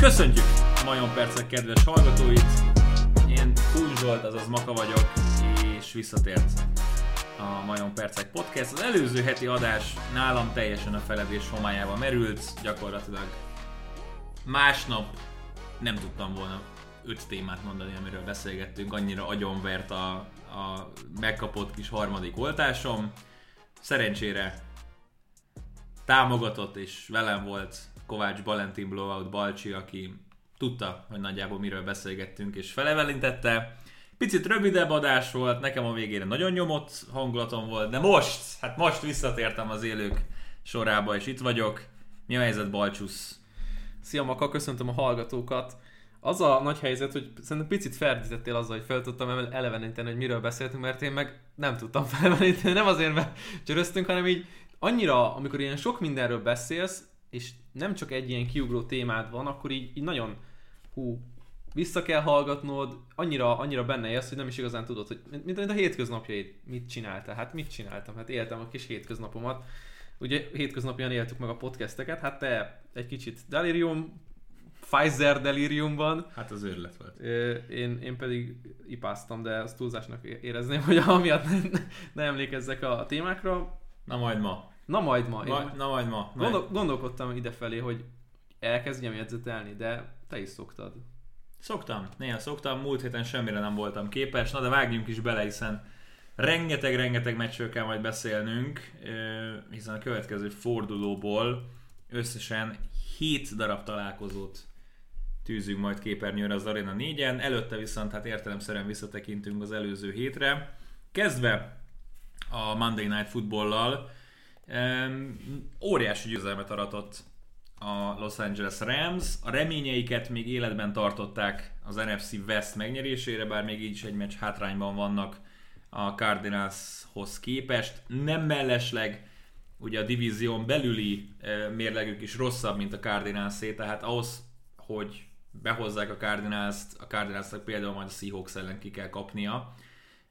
Köszöntjük Majon Percek kedves hallgatóit! Én Kun Zsolt, azaz Maka vagyok, és visszatért a Majon Percek Podcast. Az előző heti adás nálam teljesen a feledés homályába merült, gyakorlatilag másnap nem tudtam volna öt témát mondani, amiről beszélgettünk, annyira agyonvert a, a megkapott kis harmadik oltásom. Szerencsére támogatott és velem volt Kovács Valentin Blowout Balcsi, aki tudta, hogy nagyjából miről beszélgettünk, és felevelintette. Picit rövidebb adás volt, nekem a végére nagyon nyomott hangulatom volt, de most, hát most visszatértem az élők sorába, és itt vagyok. Mi a helyzet, Balcsusz? Szia Maka, köszöntöm a hallgatókat. Az a nagy helyzet, hogy szerintem picit ferdítettél azzal, hogy fel tudtam eleveníteni, hogy miről beszéltünk, mert én meg nem tudtam felveníteni, nem azért, mert csöröztünk, hanem így annyira, amikor ilyen sok mindenről beszélsz, és nem csak egy ilyen kiugró témád van, akkor így, így nagyon hú, vissza kell hallgatnod, annyira, annyira benne élsz, hogy nem is igazán tudod, hogy mint, mint a hétköznapjaid, mit csináltál? Hát mit csináltam? Hát éltem a kis hétköznapomat. Ugye hétköznapján éltük meg a podcasteket, hát te egy kicsit delirium, Pfizer deliriumban. Hát az őrület volt. Én, én pedig ipáztam, de azt túlzásnak érezném, hogy amiatt ne, ne emlékezzek a témákra. Na majd ma. Na majd ma. ma na majd ma. Gondol, gondolkodtam idefelé, hogy elkezdjem jegyzetelni, de te is szoktad. Szoktam, néha szoktam, múlt héten semmire nem voltam képes, na de vágjunk is bele, hiszen rengeteg-rengeteg meccsről kell majd beszélnünk, hiszen a következő fordulóból összesen 7 darab találkozót tűzünk majd képernyőre az Arena 4-en, előtte viszont hát értelemszerűen visszatekintünk az előző hétre. Kezdve a Monday Night Football-lal, óriási győzelmet aratott a Los Angeles Rams. A reményeiket még életben tartották az NFC West megnyerésére, bár még így is egy meccs hátrányban vannak a Cardinalshoz képest. Nem mellesleg ugye a divízión belüli mérlegük is rosszabb, mint a Cardinalsé, tehát ahhoz, hogy behozzák a Cardinals-t, a cardinals például majd a Seahawks ellen ki kell kapnia,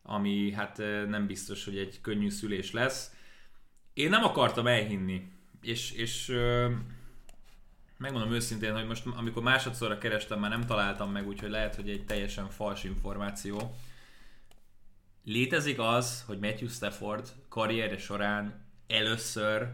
ami hát nem biztos, hogy egy könnyű szülés lesz. Én nem akartam elhinni, és, és megmondom őszintén, hogy most amikor másodszorra kerestem, már nem találtam meg, úgyhogy lehet, hogy egy teljesen fals információ. Létezik az, hogy Matthew Stafford karrierje során először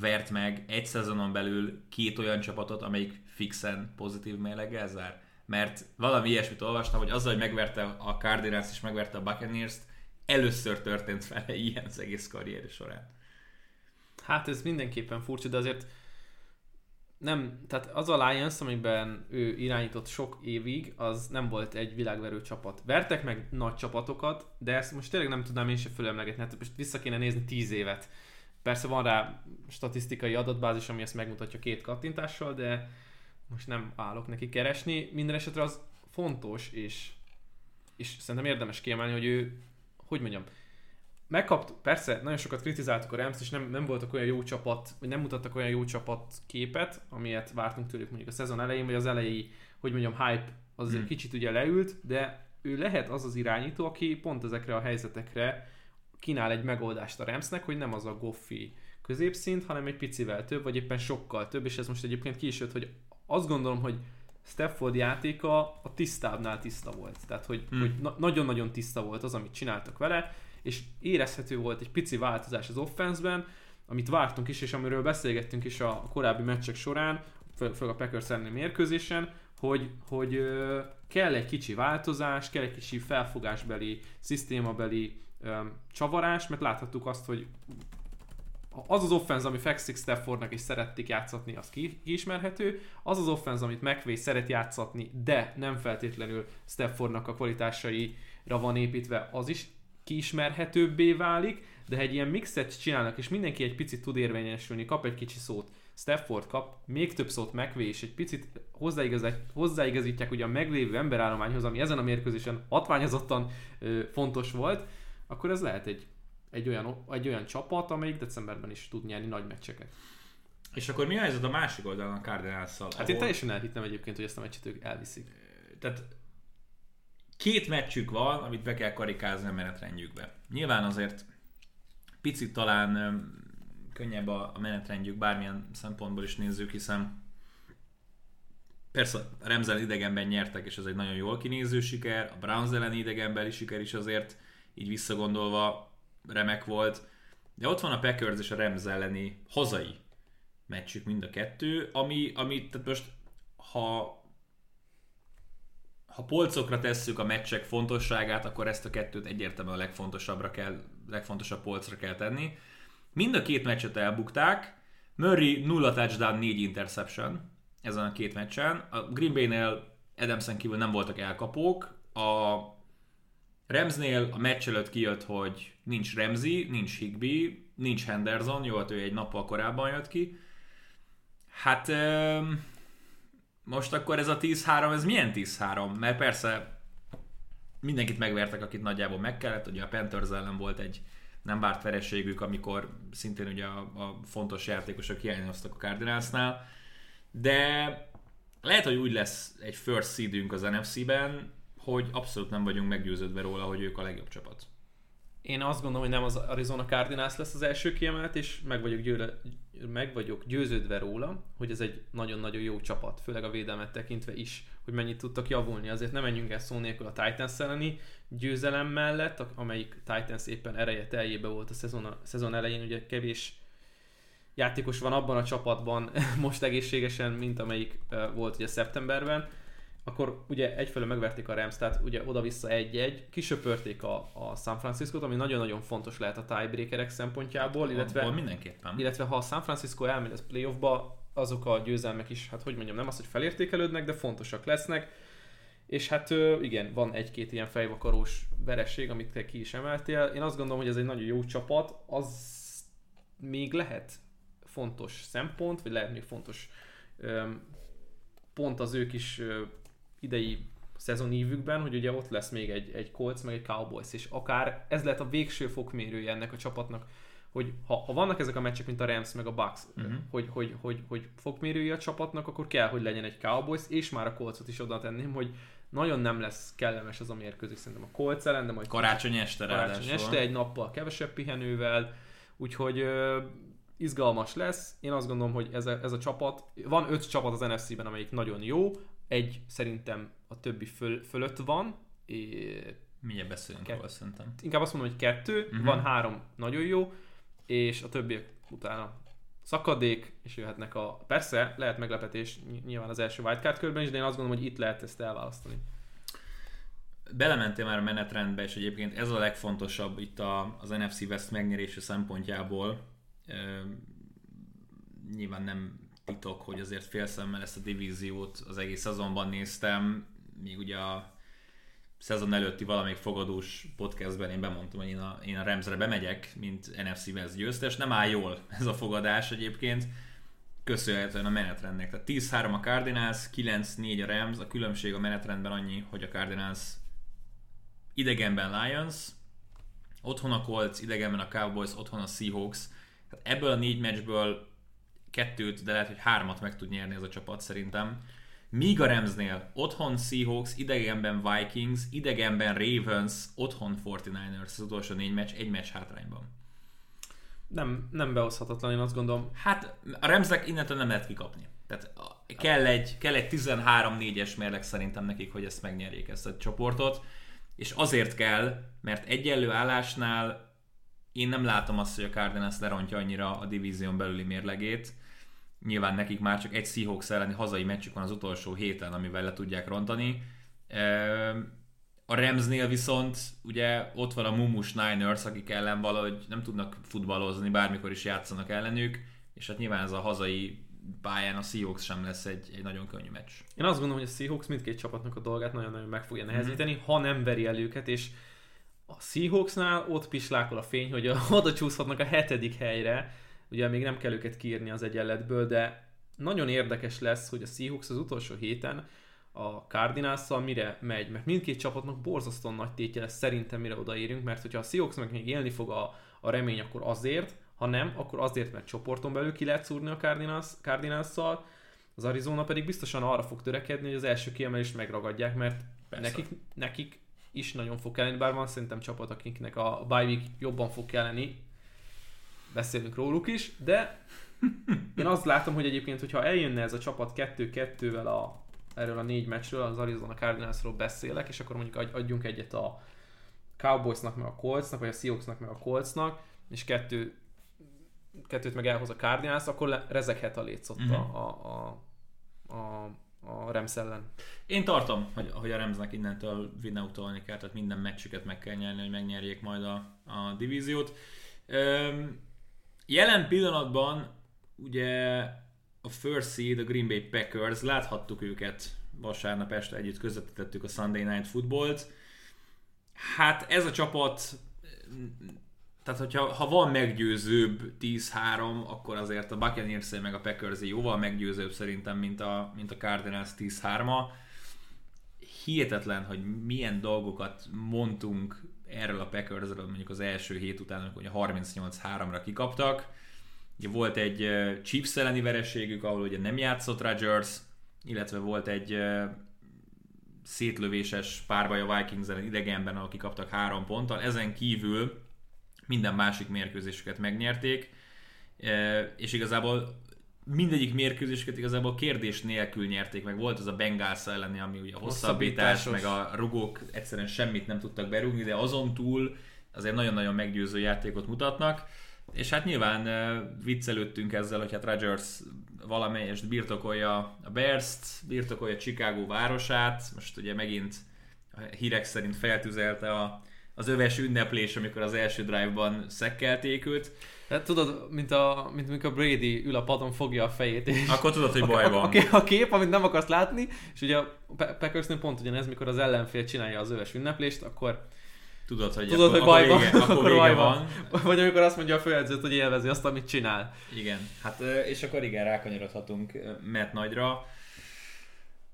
vert meg egy szezonon belül két olyan csapatot, amelyik fixen pozitív mérleggel zár? Mert valami ilyesmit olvastam, hogy azzal, hogy megverte a Cardinals és megverte a Buccaneers-t, először történt vele ilyen az egész karrier során. Hát ez mindenképpen furcsa, de azért nem, tehát az a Lions, amiben ő irányított sok évig, az nem volt egy világverő csapat. Vertek meg nagy csapatokat, de ezt most tényleg nem tudnám én se fölemlegetni, hát most vissza kéne nézni tíz évet. Persze van rá statisztikai adatbázis, ami ezt megmutatja két kattintással, de most nem állok neki keresni. Minden esetre az fontos, és, és szerintem érdemes kiemelni, hogy ő, hogy mondjam, megkapt, persze, nagyon sokat kritizáltuk a Rams, és nem, nem voltak olyan jó csapat, vagy nem mutattak olyan jó csapat képet, amilyet vártunk tőlük mondjuk a szezon elején, vagy az elejé, hogy mondjam, hype az hmm. kicsit ugye leült, de ő lehet az az irányító, aki pont ezekre a helyzetekre kínál egy megoldást a Ramsnek, hogy nem az a goffi középszint, hanem egy picivel több, vagy éppen sokkal több, és ez most egyébként ki is jött, hogy azt gondolom, hogy Stafford játéka a tisztábbnál tiszta volt. Tehát, hogy, hmm. hogy na- nagyon-nagyon tiszta volt az, amit csináltak vele, és érezhető volt egy pici változás az offenszben, amit vártunk is, és amiről beszélgettünk is a korábbi meccsek során, főleg a Packers elleni mérkőzésen, hogy, hogy kell egy kicsi változás, kell egy kicsi felfogásbeli, szisztémabeli csavarás, mert láthattuk azt, hogy az az offenz, ami fekszik Staffordnak és szerették játszatni, az kiismerhető. Az az offenz, amit McVay szeret játszatni, de nem feltétlenül Staffordnak a kvalitásaira van építve, az is kiismerhetőbbé válik, de ha egy ilyen mixet csinálnak, és mindenki egy picit tud érvényesülni, kap egy kicsi szót, Stafford kap még több szót McVay, és egy picit hozzáigazítják ugye a meglévő emberállományhoz, ami ezen a mérkőzésen hatványozottan ö, fontos volt, akkor ez lehet egy, egy, olyan, egy olyan csapat, amelyik decemberben is tud nyerni nagy meccseket. És akkor mi a helyzet a másik oldalon a cardinals Hát ahol... én teljesen elhittem egyébként, hogy ezt a meccset ők elviszik. Tehát két meccsük van, amit be kell karikázni a menetrendjükbe. Nyilván azért picit talán könnyebb a, menetrendjük, bármilyen szempontból is nézzük, hiszen persze a Rams idegenben nyertek, és ez egy nagyon jól kinéző siker, a Browns elleni idegenbeli siker is azért így visszagondolva remek volt, de ott van a Packers és a Rams elleni hazai meccsük mind a kettő, ami, ami tehát most ha ha polcokra tesszük a meccsek fontosságát, akkor ezt a kettőt egyértelműen a legfontosabbra kell, legfontosabb polcra kell tenni. Mind a két meccset elbukták, Murray 0 touchdown, 4 interception ezen a két meccsen. A Green Bay-nél Adamsen kívül nem voltak elkapók. A Ramsnél a meccs előtt kijött, hogy nincs Ramsey, nincs Higby, nincs Henderson, jó, hát ő egy nappal korábban jött ki. Hát most akkor ez a 10-3, ez milyen 10-3? Mert persze mindenkit megvertek, akit nagyjából meg kellett. Ugye a Panthers ellen volt egy nem várt vereségük, amikor szintén ugye a, a fontos játékosok hiányoztak a Cardinalsnál. De lehet, hogy úgy lesz egy first seedünk az NFC-ben, hogy abszolút nem vagyunk meggyőződve róla, hogy ők a legjobb csapat. Én azt gondolom, hogy nem az Arizona Cardinals lesz az első kiemelt, és meg vagyok, győle, meg vagyok győződve róla, hogy ez egy nagyon-nagyon jó csapat, főleg a védelmet tekintve is, hogy mennyit tudtak javulni. Azért nem menjünk el szó nélkül a Titans elleni győzelem mellett, amelyik Titans éppen ereje teljébe volt a szezon, a szezon elején, ugye kevés játékos van abban a csapatban most egészségesen, mint amelyik volt ugye szeptemberben, akkor ugye egyfelől megverték a Rams, tehát ugye oda-vissza egy-egy, kisöpörték a, a San Francisco-t, ami nagyon-nagyon fontos lehet a tiebreakerek szempontjából, illetve, Abból mindenképpen. illetve ha a San Francisco elmegy az playoffba, azok a győzelmek is, hát hogy mondjam, nem az, hogy felértékelődnek, de fontosak lesznek. És hát igen, van egy-két ilyen fejvakarós vereség, amit te ki is emeltél. Én azt gondolom, hogy ez egy nagyon jó csapat, az még lehet fontos szempont, vagy lehet még fontos pont az ők is idei szezonívükben, hogy ugye ott lesz még egy, egy Colts, meg egy Cowboys, és akár ez lehet a végső fokmérője ennek a csapatnak, hogy ha, ha vannak ezek a meccsek, mint a Rams meg a Bucks, uh-huh. hogy, hogy, hogy, hogy fokmérője a csapatnak, akkor kell, hogy legyen egy Cowboys, és már a Coltsot is oda tenném, hogy nagyon nem lesz kellemes az a mérkőzés szerintem a Colts ellen, de majd karácsony este karácsony este, egy nappal kevesebb pihenővel, úgyhogy ö, izgalmas lesz. Én azt gondolom, hogy ez a, ez a csapat, van öt csapat az NFC-ben, amelyik nagyon jó, egy szerintem a többi föl, fölött van. É, Milyen beszélünk róla szerintem. Inkább azt mondom, hogy kettő, uh-huh. van három nagyon jó, és a többiek utána szakadék, és jöhetnek a... Persze, lehet meglepetés nyilván az első wildcard körben is, de én azt gondolom, hogy itt lehet ezt elválasztani. Belementél már a menetrendbe, és egyébként ez a legfontosabb itt a, az NFC West megnyerése szempontjából. E, nyilván nem titok, hogy azért félszemmel ezt a divíziót az egész szezonban néztem, még ugye a szezon előtti valamelyik fogadós podcastben én bemondtam, hogy én a, én a Ramsre bemegyek, mint NFC West győztes. Nem áll jól ez a fogadás egyébként, köszönhetően a menetrendnek. Tehát 10-3 a Cardinals, 9-4 a Rams, a különbség a menetrendben annyi, hogy a Cardinals idegenben Lions, otthon a Colts, idegenben a Cowboys, otthon a Seahawks. Tehát ebből a négy meccsből kettőt, de lehet, hogy hármat meg tud nyerni ez a csapat szerintem. Míg a Ramsnél otthon Seahawks, idegenben Vikings, idegenben Ravens, otthon 49ers az utolsó négy meccs, egy meccs hátrányban. Nem, nem behozhatatlan, én azt gondolom. Hát a Ramsnek innentől nem lehet kikapni. Tehát kell egy, kell egy 13-4-es mérleg szerintem nekik, hogy ezt megnyerjék ezt a csoportot. És azért kell, mert egyenlő állásnál én nem látom azt, hogy a Cardinals lerontja annyira a divízión belüli mérlegét. Nyilván nekik már csak egy Seahawks elleni hazai meccsük van az utolsó héten, amivel le tudják rontani. A Ramsnél viszont ugye ott van a Mumus Niners, akik ellen valahogy nem tudnak futballozni, bármikor is játszanak ellenük, és hát nyilván ez a hazai pályán a Seahawks sem lesz egy, egy nagyon könnyű meccs. Én azt gondolom, hogy a Seahawks mindkét csapatnak a dolgát nagyon-nagyon meg fogja nehezíteni, mm-hmm. ha nem veri el őket, és a Seahawksnál ott pislákol a fény, hogy oda csúszhatnak a hetedik helyre, ugye még nem kell őket kiírni az egyenletből, de nagyon érdekes lesz, hogy a Seahawks az utolsó héten a cardinals mire megy, mert mindkét csapatnak borzasztóan nagy tétje lesz szerintem, mire odaérünk, mert hogyha a Seahawks meg még élni fog a, a remény, akkor azért, ha nem, akkor azért, mert csoporton belül ki lehet szúrni a Cardinals, cardinals az Arizona pedig biztosan arra fog törekedni, hogy az első kiemelést megragadják, mert nekik, nekik is nagyon fog kelleni, bár van szerintem csapat, akiknek a bye week jobban fog kelleni, beszélünk róluk is, de én azt látom, hogy egyébként, hogyha eljönne ez a csapat 2-2-vel a, erről a négy meccsről, az Arizona Cardinalsról beszélek, és akkor mondjuk adjunk egyet a Cowboysnak, meg a Coltsnak, vagy a Seahawksnak, meg a Coltsnak, és kettő, kettőt meg elhoz a Cardinals, akkor le, rezeghet a létszott uh-huh. a, a, a, a Rams ellen. Én tartom, hogy, hogy a Ramsnek innentől winnoutolni kell, tehát minden meccsüket meg kell nyerni, hogy megnyerjék majd a, a divíziót. Üm, jelen pillanatban ugye a first seed, a Green Bay Packers, láthattuk őket vasárnap este együtt közvetítettük a Sunday Night Footballt. Hát ez a csapat tehát hogyha ha van meggyőzőbb 10-3, akkor azért a buccaneers meg a packers jóval meggyőzőbb szerintem, mint a, mint a Cardinals 10-3-a. Hihetetlen, hogy milyen dolgokat mondtunk erről a Packersről mondjuk az első hét után, amikor a 38-3-ra kikaptak. Ugye volt egy Chiefs elleni vereségük, ahol ugye nem játszott Rodgers, illetve volt egy szétlövéses párbaj a Vikings ellen idegenben, ahol kikaptak három ponttal. Ezen kívül minden másik mérkőzésüket megnyerték, és igazából mindegyik mérkőzésüket igazából kérdés nélkül nyerték, meg. Volt az a Bengals elleni, ami ugye a hosszabbítás, meg a rugók egyszerűen semmit nem tudtak berúgni, de azon túl azért nagyon-nagyon meggyőző játékot mutatnak, és hát nyilván viccelődtünk ezzel, hogy hát Rodgers valamelyest birtokolja a Bears-t, birtokolja Chicago városát, most ugye megint a hírek szerint feltüzelte a az öves ünneplés, amikor az első drive-ban szekkelték őt. Hát tudod, mint, a, mint amikor Brady ül a padon, fogja a fejét. És Akkor tudod, hogy baj van. A, a, a kép, amit nem akarsz látni, és ugye a Packersnél pont ugyanez, mikor az ellenfél csinálja az öves ünneplést, akkor Tudod, hogy, Tudod, hogy baj van, vége, akkor, vége van. van. Vagy amikor azt mondja a főedzőt, hogy élvezi azt, amit csinál. Igen, hát és akkor igen, rákanyarodhatunk Matt Nagyra.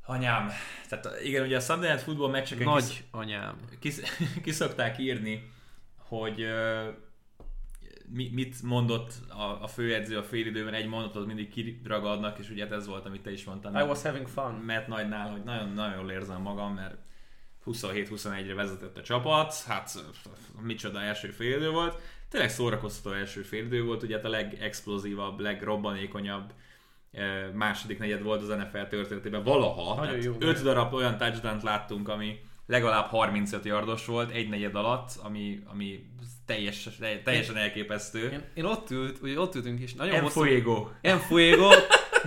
Anyám. Tehát igen, ugye a Sunday Night Football meccseken Nagy kis, anyám. Kis, kiszokták írni, hogy uh, mi, mit mondott a, a főedző a félidőben, egy mondatot mindig kiragadnak, és ugye hát ez volt, amit te is mondtál. I was having fun. Mert Nagynál, hogy nagyon-nagyon jól érzem magam, mert 27-21-re vezetett a csapat, hát micsoda első félidő volt. Tényleg szórakoztató első félidő volt, ugye hát a legexplozívabb, legrobbanékonyabb második negyed volt az NFL történetében valaha. Nagyon jó. Öt darab olyan touchdown láttunk, ami legalább 35 yardos volt egy negyed alatt, ami, ami teljes, teljesen elképesztő. Én, én ott, ült, ugye ott ültünk is. Nagyon en fuego. En fuego.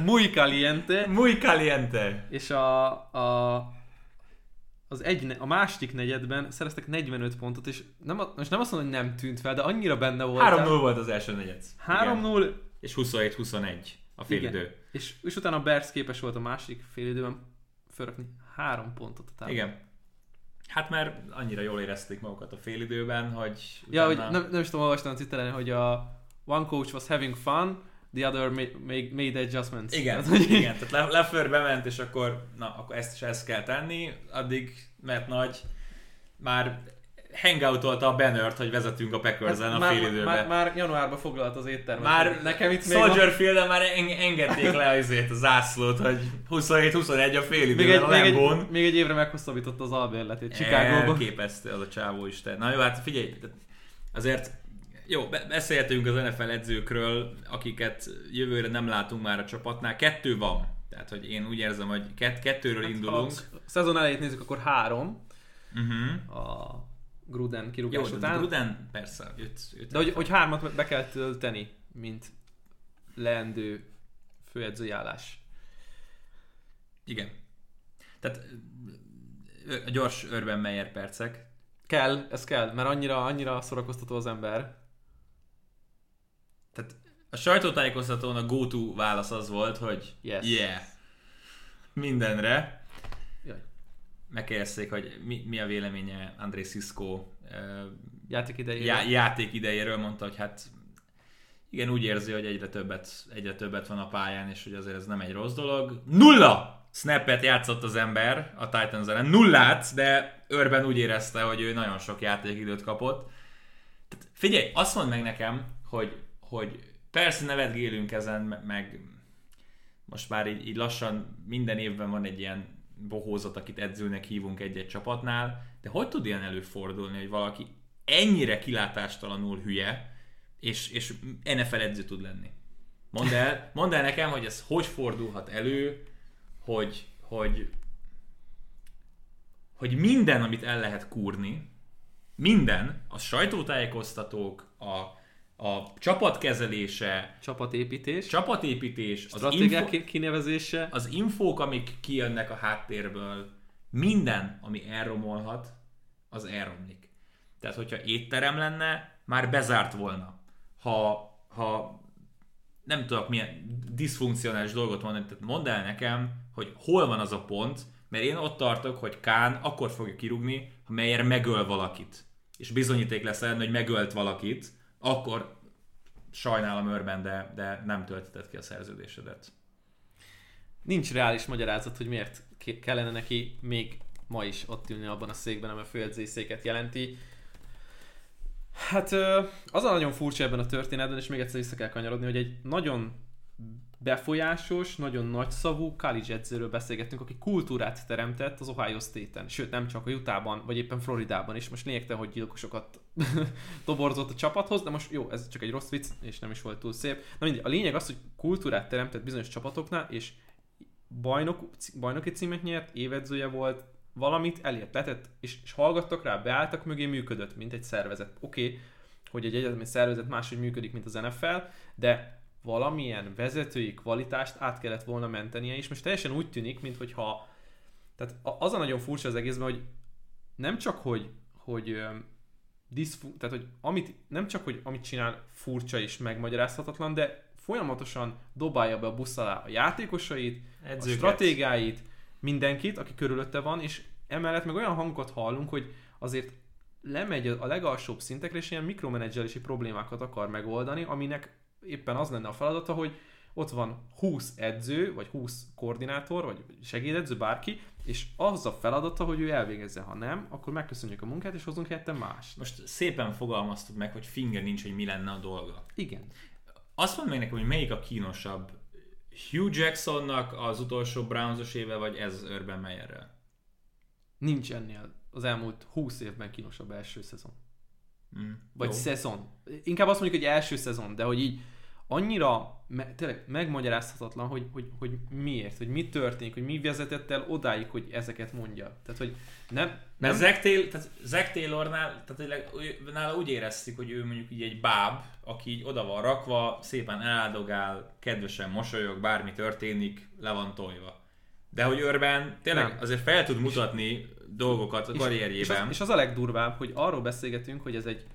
Muy caliente. Muy caliente. És a, a az egy, a második negyedben szereztek 45 pontot, és nem, most nem azt mondom, hogy nem tűnt fel, de annyira benne volt. 3-0 volt az első negyed. 3-0. És 27-21 a félidő. És, és utána a Bears képes volt a másik félidőben fölrakni három pontot a táblán. Igen. Hát már annyira jól érezték magukat a félidőben, hogy... Ja, utána... hogy nem, nem is tudom, olvastam a Twitteren, hogy a one coach was having fun, the other made, made adjustments. Igen, tehát, hogy... igen, tehát Leffler bement, és akkor, na, akkor ezt is ezt kell tenni, addig, mert nagy már hangoutolta a bannert, hogy vezetünk a packers hát, a már, fél időben. Már, már, januárban foglalt az éttermet. Már nekem itt Soldier field már engedték le azért a zászlót, hogy 27-21 a fél időben még egy, a még egy, még egy évre meghosszabbította az albérletét Chicagóban. Képesztő az a csávó isten. Na jó, hát figyelj, azért jó, beszéltünk az NFL edzőkről, akiket jövőre nem látunk már a csapatnál. Kettő van. Tehát, hogy én úgy érzem, hogy kett, kettőről hát, indulunk. Ha a szezon elejét nézzük, akkor három. Uh-huh. A Gruden kirúgás Jó, után. Gruden persze. Jött, jött de hogy, hogy hármat be kell tölteni, mint leendő főedzői állás. Igen. Tehát a gyors Örben Meyer percek. Kell, ez kell, mert annyira, annyira szórakoztató az ember. Tehát a sajtótájékoztatón a go-to válasz az volt, hogy yes. yeah, mindenre megkérdezték, hogy mi, mi a véleménye André Sisko játék idejéről. Já, játék idejéről, mondta, hogy hát igen, úgy érzi, hogy egyre többet, egyre többet van a pályán, és hogy azért ez nem egy rossz dolog. Nulla snappet játszott az ember a Titans ellen, nullát, de őrben úgy érezte, hogy ő nagyon sok játékidőt kapott. Tehát figyelj, azt mondd meg nekem, hogy, hogy persze nevetgélünk ezen, meg most már így, így lassan minden évben van egy ilyen bohózat, akit edzőnek hívunk egy-egy csapatnál, de hogy tud ilyen előfordulni, hogy valaki ennyire kilátástalanul hülye, és, és NFL edző tud lenni. Mondd el, mondd el nekem, hogy ez hogy fordulhat elő, hogy, hogy, hogy minden, amit el lehet kúrni, minden, a sajtótájékoztatók, a, a csapatkezelése, Csapatépítés, csapatépítés, az, stratégiák info, kinevezése, az infók, amik kijönnek a háttérből, minden, ami elromolhat, az elromlik. Tehát, hogyha étterem lenne, már bezárt volna. Ha, ha nem tudok milyen diszfunkcionális dolgot mondani, tehát mondd el nekem, hogy hol van az a pont, mert én ott tartok, hogy Kán akkor fogja kirúgni, ha Meyer megöl valakit. És bizonyíték lesz ellen, hogy megölt valakit, akkor sajnálom őrben, de, de nem töltetett ki a szerződésedet. nincs reális magyarázat, hogy miért ke- kellene neki még ma is ott ülni abban a székben, ami a főedzői széket jelenti. Hát az a nagyon furcsa ebben a történetben, és még egyszer vissza kell kanyarodni, hogy egy nagyon befolyásos, nagyon nagyszavú college edzőről beszélgettünk, aki kultúrát teremtett az Ohio State-en, sőt nem csak a Utahban, vagy éppen Floridában is. Most lényegtelen, hogy gyilkosokat toborzott a csapathoz, de most jó, ez csak egy rossz vicc, és nem is volt túl szép. Na mindegy, a lényeg az, hogy kultúrát teremtett bizonyos csapatoknál, és bajnok, bajnoki címet nyert, évedzője volt, valamit elért, letett, és, és hallgattak rá, beálltak mögé, működött, mint egy szervezet. Oké, okay, hogy egy egyetemi szervezet máshogy működik, mint az NFL, de valamilyen vezetői kvalitást át kellett volna mentenie, és most teljesen úgy tűnik, mintha tehát az a nagyon furcsa az egészben, hogy nem csak, hogy, hogy diszfu, tehát, hogy amit, nem csak, hogy amit csinál furcsa és megmagyarázhatatlan, de folyamatosan dobálja be a busz alá a játékosait, a Edzőket. stratégáit, mindenkit, aki körülötte van, és emellett meg olyan hangokat hallunk, hogy azért lemegy a legalsóbb szintekre, és ilyen mikromenedzselési problémákat akar megoldani, aminek éppen az lenne a feladata, hogy ott van 20 edző, vagy 20 koordinátor, vagy segédedző, bárki, és az a feladata, hogy ő elvégezze. Ha nem, akkor megköszönjük a munkát, és hozunk helyette más. Most szépen fogalmaztad meg, hogy finger nincs, hogy mi lenne a dolga. Igen. Azt mondd meg nekem, hogy melyik a kínosabb. Hugh Jacksonnak az utolsó Brownsos éve, vagy ez Urban Meyerrel? Nincs ennél az elmúlt 20 évben kínosabb első szezon. Mm. Vagy Jó. szezon. Inkább azt mondjuk, hogy első szezon, de hogy így annyira me- tényleg megmagyarázhatatlan, hogy, hogy, hogy miért, hogy mi történik, hogy mi vezetett el odáig, hogy ezeket mondja. Tehát, hogy nem... Mert nem Zach, Taylor, tehát Zach Taylornál, tehát tényleg nála úgy éreztük, hogy ő mondjuk így egy báb, aki így oda van rakva, szépen eláldogál, kedvesen mosolyog, bármi történik, le van tojva. De hogy Örben tényleg Nem. azért fel tud mutatni dolgokat a és, karrierjében. az, és az a legdurvább, hogy arról beszélgetünk, hogy ez egy,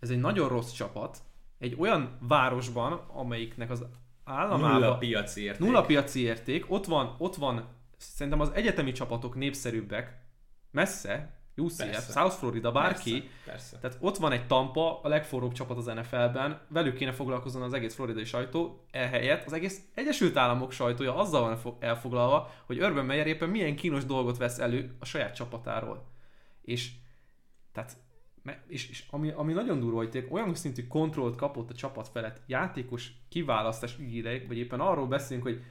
ez egy nagyon rossz csapat, egy olyan városban, amelyiknek az államában... nulla piaci érték. Nulla piaci érték, ott van, ott van, szerintem az egyetemi csapatok népszerűbbek, messze, UCF, Persze. South Florida, bárki, Persze, persze. tehát ott van egy Tampa, a legforróbb csapat az NFL-ben, velük kéne foglalkozni az egész floridai sajtó, ehelyett az egész Egyesült Államok sajtója azzal van fo- elfoglalva, hogy Urban Meyer éppen milyen kínos dolgot vesz elő a saját csapatáról. És tehát és, és ami, ami nagyon durva, hogy olyan szintű kontrollt kapott a csapat felett játékos kiválasztás ügyére, vagy éppen arról beszélünk, hogy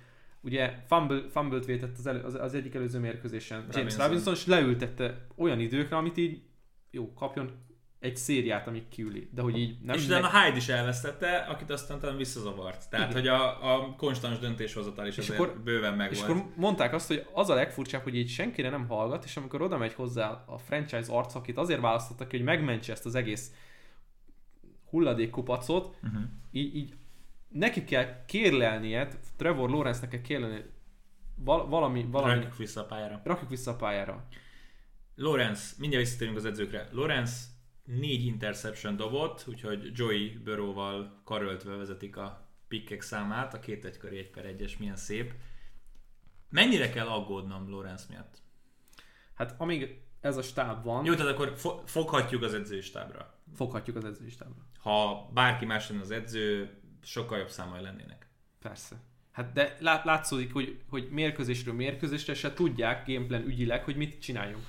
ugye fumble, fumble-t vétett az, elő, az, az egyik előző mérkőzésen James Robinson. Robinson, és leültette olyan időkre, amit így jó, kapjon egy szériát, amíg kiüli. De hogy így nem... és utána a Hyde is elvesztette, akit aztán talán visszazavart. Tehát, Igen. hogy a, a konstans döntéshozatal is És azért akkor- bőven És megvolt. akkor mondták azt, hogy az a legfurcsább, hogy így senkire nem hallgat, és amikor oda megy hozzá a franchise arc, akit azért választottak hogy megmentse ezt az egész hulladékkupacot, Uh-huh. így, így neki kell kérlelnie, Trevor Lawrence-nek kell kérlelni val- valami, valami, Rakjuk vissza a pályára. rakjuk vissza a pályára. Lorenz, mindjárt visszatérünk az edzőkre. Lorenz négy interception dobott, úgyhogy Joey Burrow-val karöltve vezetik a pikkek számát, a két egy köré egy per egyes, milyen szép. Mennyire kell aggódnom Lorenz miatt? Hát amíg ez a stáb van, Jó, tehát akkor fo- foghatjuk az edzőstábra. foghatjuk az edzőstábra. Ha bárki más lenne az edző, sokkal jobb számai lennének. Persze. Hát de lát, látszódik, hogy, hogy mérkőzésről mérkőzésre se tudják gameplan ügyileg, hogy mit csináljunk.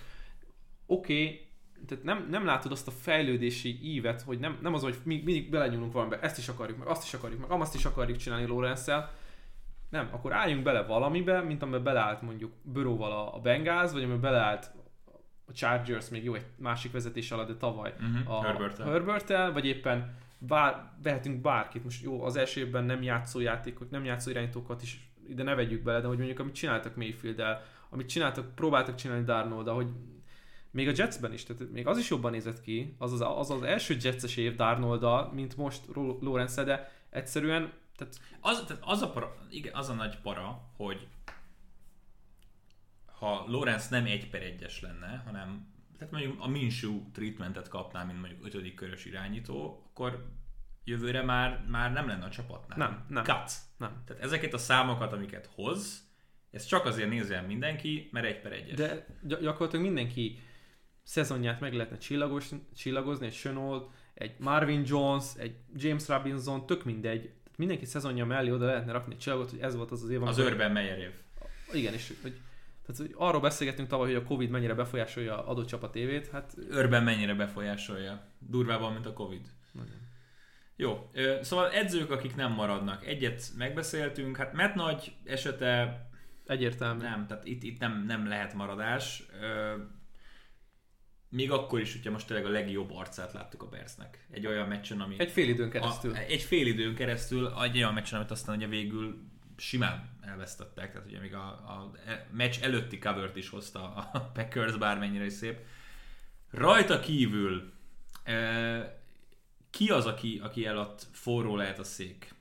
Oké, okay, tehát nem, nem látod azt a fejlődési ívet, hogy nem, nem az, hogy mi, mindig belenyúlunk valamibe, ezt is akarjuk, meg azt is akarjuk, meg azt is akarjuk csinálni Lawrence-el. Nem, akkor álljunk bele valamibe, mint amiben beleállt mondjuk Burrowval a, a Bengals, vagy amiben beleállt a Chargers még jó egy másik vezetés alatt, de tavaly Uh-huh. a Herbert. Herbertel, vagy éppen bár, vehetünk bárkit, most jó, az első évben nem játszó játékok, nem játszó irányítókat is ide ne vegyük bele, de hogy mondjuk amit csináltak mayfield amit csináltak, próbáltak csinálni Darnold, hogy még a Jetsben is, tehát még az is jobban nézett ki, az az, az, az első Jetses év darnold mint most Lorenz, de egyszerűen tehát... Az, tehát az, a para, igen, az a nagy para, hogy ha Lorenz nem egy per egyes lenne, hanem tehát mondjuk a Minshew treatmentet kapná, mint mondjuk ötödik körös irányító, akkor jövőre már, már nem lenne a csapatnál. Nem, nem. Cut. Nem. Tehát ezeket a számokat, amiket hoz, ez csak azért nézze mindenki, mert egy per egyes. De gyakorlatilag mindenki szezonját meg lehetne csillagos, csillagozni, egy Sönold, egy Marvin Jones, egy James Robinson, tök mindegy. Mindenki szezonja mellé oda lehetne rakni egy csillagot, hogy ez volt az az év. Az őrben Meyer év. Igen, és hogy tehát, hogy arról beszélgettünk tavaly, hogy a Covid mennyire befolyásolja adott csapat évét. Hát... Őrben mennyire befolyásolja. Durvában, mint a Covid. Nagyon. Jó, szóval edzők, akik nem maradnak. Egyet megbeszéltünk, hát Matt Nagy esete... Egyértelmű. Nem, tehát itt, itt nem, nem lehet maradás. Még akkor is, hogyha most tényleg a legjobb arcát láttuk a Bersnek. Egy olyan meccsen, ami... Egy fél időn keresztül. A, egy fél időn keresztül, egy olyan meccsen, amit aztán ugye végül simán elvesztettek, tehát ugye még a, a meccs előtti covert is hozta a Packers, bármennyire is szép. Rajta kívül e, ki az, aki, aki eladt forró lehet a szék?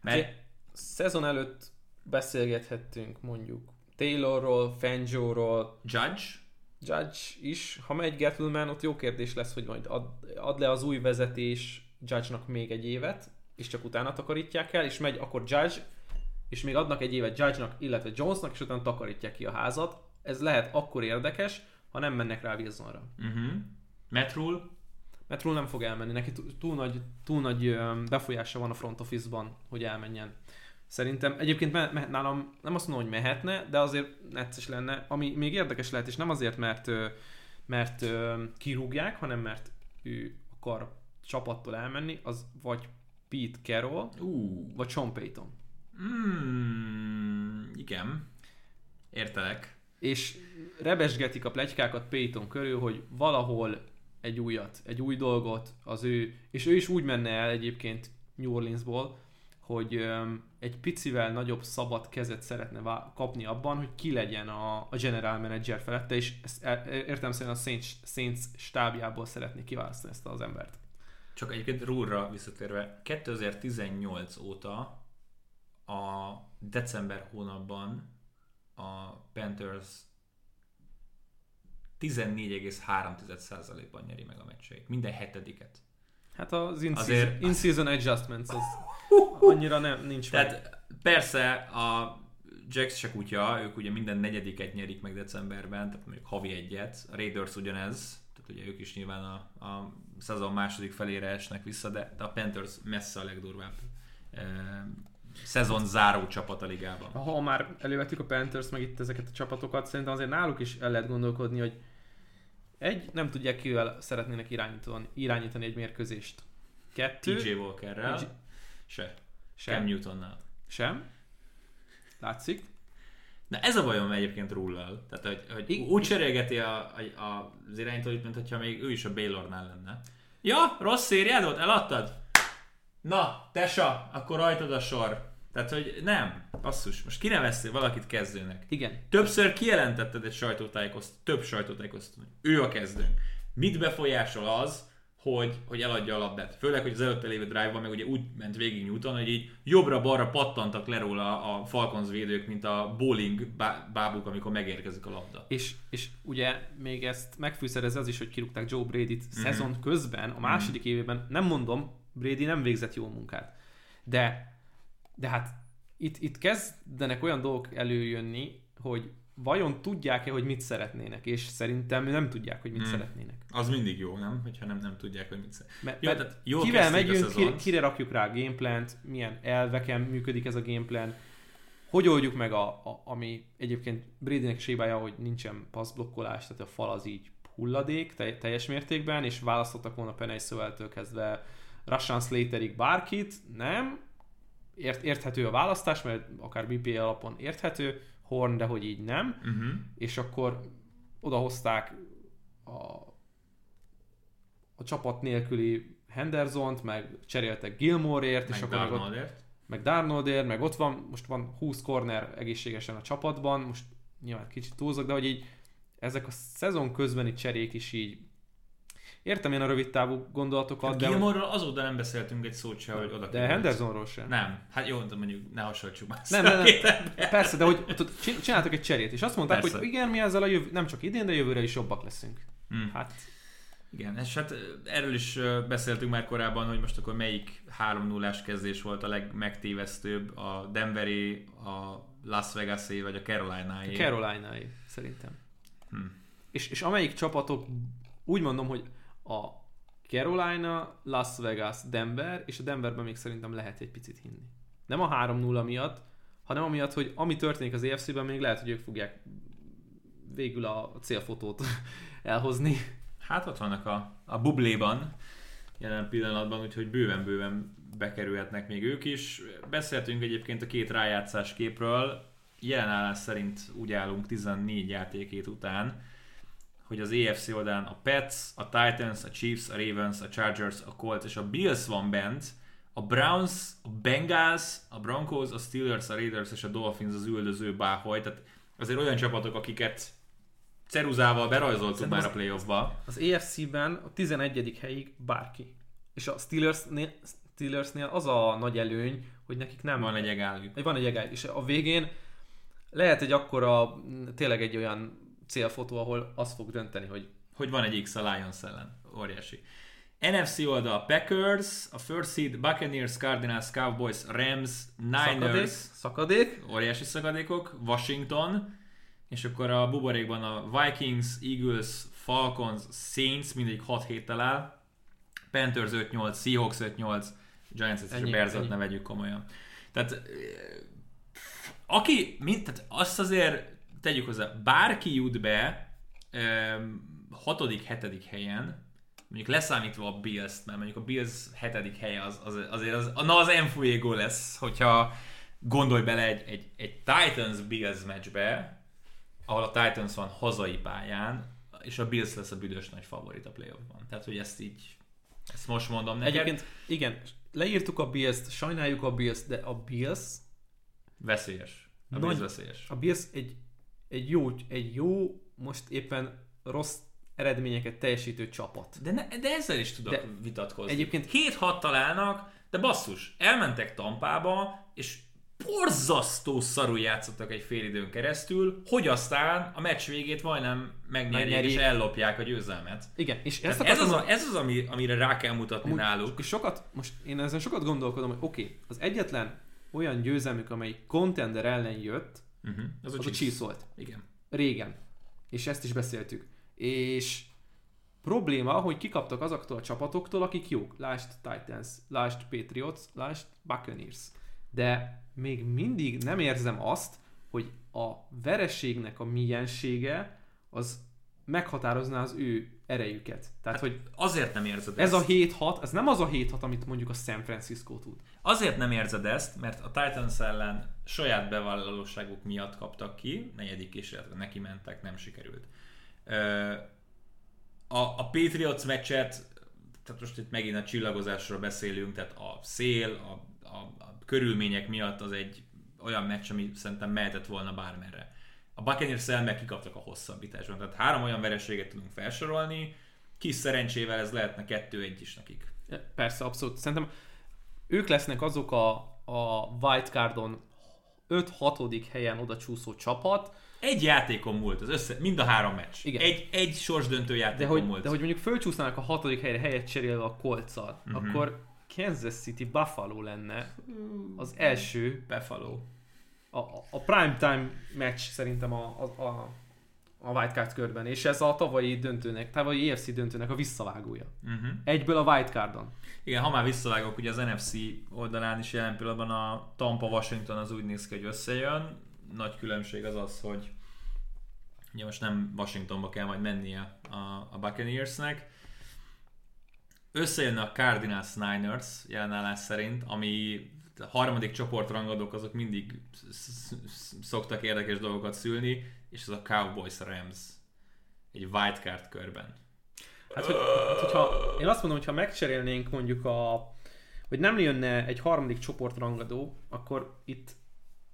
Mert... Ugye, szezon előtt beszélgethettünk mondjuk Taylorról, Fangio-ról. Judge? Judge is. Ha megy Gettleman, ott jó kérdés lesz, hogy majd ad, ad le az új vezetés Judge-nak még egy évet, és csak utána takarítják el, és megy akkor Judge, és még adnak egy évet Judge-nak, illetve Jonesnak, és utána takarítják ki a házat. Ez lehet akkor érdekes, ha nem mennek rá Wilsonra. Uh-huh. Matt Rule nem fog elmenni, neki túl nagy, túl nagy befolyása van a front office-ban, hogy elmenjen. Szerintem egyébként me- me- nálam nem azt mondom, hogy mehetne, de azért necces lenne, ami még érdekes lehet, és nem azért, mert, mert kirúgják, hanem mert ő akar csapattól elmenni, az vagy Pete Carroll, uh. vagy Sean Payton. Mm, igen. Értelek. És rebesgetik a plegykákat Payton körül, hogy valahol egy újat, egy új dolgot az ő, és ő is úgy menne el egyébként New Orleansból, hogy egy picivel nagyobb szabad kezet szeretne kapni abban, hogy ki legyen a, a general manager felette, és ezt e, értem szerint a Saints, Saints stábjából szeretné kiválasztani ezt az embert. Csak egyébként Rúrra visszatérve, 2018 óta a december hónapban a Panthers 14,3%-ban nyeri meg a meccseit. Minden hetediket. Hát az in-season, in-season adjustments az annyira nem, nincs Tehát meg. persze a Jacks se kutya, ők ugye minden negyediket nyerik meg decemberben, tehát mondjuk havi egyet. A Raiders ugyanez, tehát ugye ők is nyilván a, a szezon második felére esnek vissza, de, de a Panthers messze a legdurvább szezon záró csapat a ligában. Ha már elővettük a Panthers meg itt ezeket a csapatokat, szerintem azért náluk is el lehet gondolkodni, hogy egy, nem tudják kivel szeretnének irányítani, irányítani egy mérkőzést. Kettő. TJ Walkerrel. TJ... Se. Sem. Cam Newtonnal. Sem. Látszik. Na ez a bajom egyébként rullal. Tehát, hogy, hogy I- úgy cserélgeti a, a, a, az irányítóit, mint hogyha még ő is a Baylornál lenne. Ja, rossz szériád volt? Eladtad? Na, Tesa, akkor rajtad a sor. Tehát, hogy nem, basszus, most kineveztél valakit kezdőnek. Igen. Többször kijelentetted egy sajtótájékoztató, több sajtótájékoztató, ő a kezdő. Mit befolyásol az, hogy, hogy eladja a labdát. Főleg, hogy az előtte lévő drive-ban meg ugye úgy ment végig Newton, hogy így jobbra-balra pattantak le róla a Falcons védők, mint a bowling bábuk, amikor megérkezik a labda. És, és ugye még ezt megfűszerez az is, hogy kirúgták Joe Brady-t mm-hmm. szezon közben, a második mm-hmm. évében, nem mondom, Brady nem végzett jó munkát. De, de hát itt, itt kezdenek olyan dolgok előjönni, hogy vajon tudják-e, hogy mit szeretnének, és szerintem nem tudják, hogy mit hmm. szeretnének. Az mindig jó, nem? Hogyha nem, nem tudják, hogy mit szeretnének. Jó, mert jó kivel megyünk, ki, kire rakjuk rá a gameplant, milyen elveken működik ez a gameplan, hogy oldjuk meg, a, a, ami egyébként Bradynek sébája, hogy nincsen passzblokkolás, tehát a fal az így hulladék teljes mértékben, és választottak volna Penny Szóeltől kezdve Russian Slaterig bárkit, nem. Ért, érthető a választás, mert akár BPA alapon érthető, Horn, de hogy így nem. Uh-huh. És akkor odahozták a, a csapat nélküli Hendersont, meg cseréltek Gilmoreért, Meg és akkor meg ott Darnoldért. meg Darnoldért, meg ott van, most van 20 corner egészségesen a csapatban, most nyilván kicsit túlzok, de hogy így ezek a szezon közbeni cserék is így értem én a rövid távú gondolatokat, de, Gilmore-ról azóta nem beszéltünk egy szót se, hogy oda de. Hendersonról sem. Nem, hát jó, de mondjuk ne hasonlítsuk már Nem, nem, nem. Persze, de hogy tudod, csin- csináltak egy cserét, és azt mondták, Persze. hogy igen, mi ezzel a jövő, nem csak idén, de jövőre is jobbak leszünk. Mm. Hát, Igen, és hát erről is ö, beszéltünk már korábban, hogy most akkor melyik 3 0 kezdés volt a legmegtévesztőbb, a Denveri, a Las Vegas-é, vagy a Carolina-é. carolina szerintem. Hm. És, és amelyik csapatok, úgy mondom, hogy a Carolina, Las Vegas, Denver, és a Denverben még szerintem lehet egy picit hinni. Nem a 3-0 miatt, hanem amiatt, hogy ami történik az EFC-ben, még lehet, hogy ők fogják végül a célfotót elhozni. Hát ott vannak a, a bubléban jelen pillanatban, úgyhogy bőven-bőven bekerülhetnek még ők is. Beszéltünk egyébként a két rájátszás képről, jelen állás szerint úgy állunk 14 játékét után, hogy az EFC oldalán a Pets, a Titans, a Chiefs, a Ravens, a Chargers, a Colts és a Bills van bent, a Browns, a Bengals, a Broncos, a Steelers, a Raiders és a Dolphins az üldöző báholy, tehát azért olyan csapatok, akiket ceruzával berajzoltuk Szerintem már a playoffba. Az EFC-ben a 11. helyig bárki. És a Steelersnél, Steelersnél az a nagy előny, hogy nekik nem Van egy egálljuk. Van egy egály, és a végén lehet egy akkora, tényleg egy olyan célfotó, ahol az fog dönteni, hogy hogy van egy X a Lions ellen. Óriási. NFC oldal Packers, a first seed Buccaneers, Cardinals, Cowboys, Rams, szakadék, Niners, szakadék, óriási szakadékok, Washington, és akkor a buborékban a Vikings, Eagles, Falcons, Saints, mindegyik 6 héttel áll, Panthers 5-8, Seahawks 5-8, Giants és ennyi. ne vegyük komolyan. Tehát eh, aki, mint, tehát azt azért tegyük hozzá, bárki jut be em, hatodik, hetedik helyen, mondjuk leszámítva a Bills-t, mert mondjuk a Bills hetedik helye az, az, azért az, na az Enfuego lesz, hogyha gondolj bele egy, egy, egy Titans-Bills meccsbe, ahol a Titans van hazai pályán, és a Bills lesz a büdös nagy favorit a playoffban. Tehát, hogy ezt így, ezt most mondom neked. Egyébként, igen, leírtuk a Bills-t, sajnáljuk a Bills-t, de a Bills, Veszélyes. A Nagy- Bills veszélyes. a Bills egy, egy, jó, egy jó, most éppen rossz eredményeket teljesítő csapat. De, ne, de ezzel is tudok De vitatkozni. egyébként- 7-6 találnak, de basszus, elmentek Tampába, és borzasztó szarul játszottak egy fél időn keresztül, hogy aztán a meccs végét majdnem megnyerjék, Megnyerjék. és ellopják a győzelmet. Igen, és ezt ez, az, a, ez az, ami, amire rá kell mutatni Amúgy náluk. És sokat, most én ezen sokat gondolkodom, hogy oké, okay, az egyetlen olyan győzelmük, amely contender ellen jött, Uh-huh. Az, az a Chiefs volt. Igen. Régen. És ezt is beszéltük. És probléma, hogy kikaptak azoktól a csapatoktól, akik jók. Lásd Titans, lásd Patriots, lásd Buccaneers. De még mindig nem érzem azt, hogy a vereségnek a miensége az meghatározná az ő erejüket. Tehát, hogy Azért nem érzed ez ezt. a 7-6, ez nem az a 7-6, amit mondjuk a San Francisco tud. Azért nem érzed ezt, mert a Titans ellen saját bevállalóságuk miatt kaptak ki, negyedik kísérletre neki mentek, nem sikerült. A, a Patriots meccset, tehát most itt megint a csillagozásról beszélünk, tehát a szél, a, a, a körülmények miatt az egy olyan meccs, ami szerintem mehetett volna bármerre. A Buccaneers ellen kikaptak a hosszabbításban, tehát három olyan vereséget tudunk felsorolni, kis szerencsével ez lehetne kettő-egy is nekik. Persze, abszolút. Szerintem ők lesznek azok a, a wildcardon 5-6. helyen oda csúszó csapat, Egy játékon múlt, az össze, mind a három meccs. Igen. Egy, egy sorsdöntő de játékon hogy, múlt. de hogy mondjuk fölcsúsznának a 6. helyre helyet cserélve a kolccal, Mhm. uh-huh. akkor Kansas City Buffalo lenne az első, Buffalo. a, a- a primetime meccs szerintem a, a, a, a wildcard körben, és ez a tavalyi döntőnek, tavalyi EFC döntőnek a visszavágója. Uh-huh. Egyből a wildcardon. Igen, ha már visszavágok, ugye az NFC oldalán is jelen pillanatban a Tampa Washington az úgy néz ki, hogy összejön. Nagy különbség az az, hogy ugye most nem Washingtonba kell majd mennie a, a Buccaneersnek. Összejönne a Cardinals Niners jelenállás szerint, ami a harmadik csoportrangadók azok mindig sz- sz- szoktak érdekes dolgokat szülni, és ez a Cowboys Rams egy wildcard körben. Hát, hogy, hát, hogyha, én azt mondom, hogy ha megcserélnénk mondjuk a, hogy nem jönne egy harmadik csoportrangadó, akkor itt,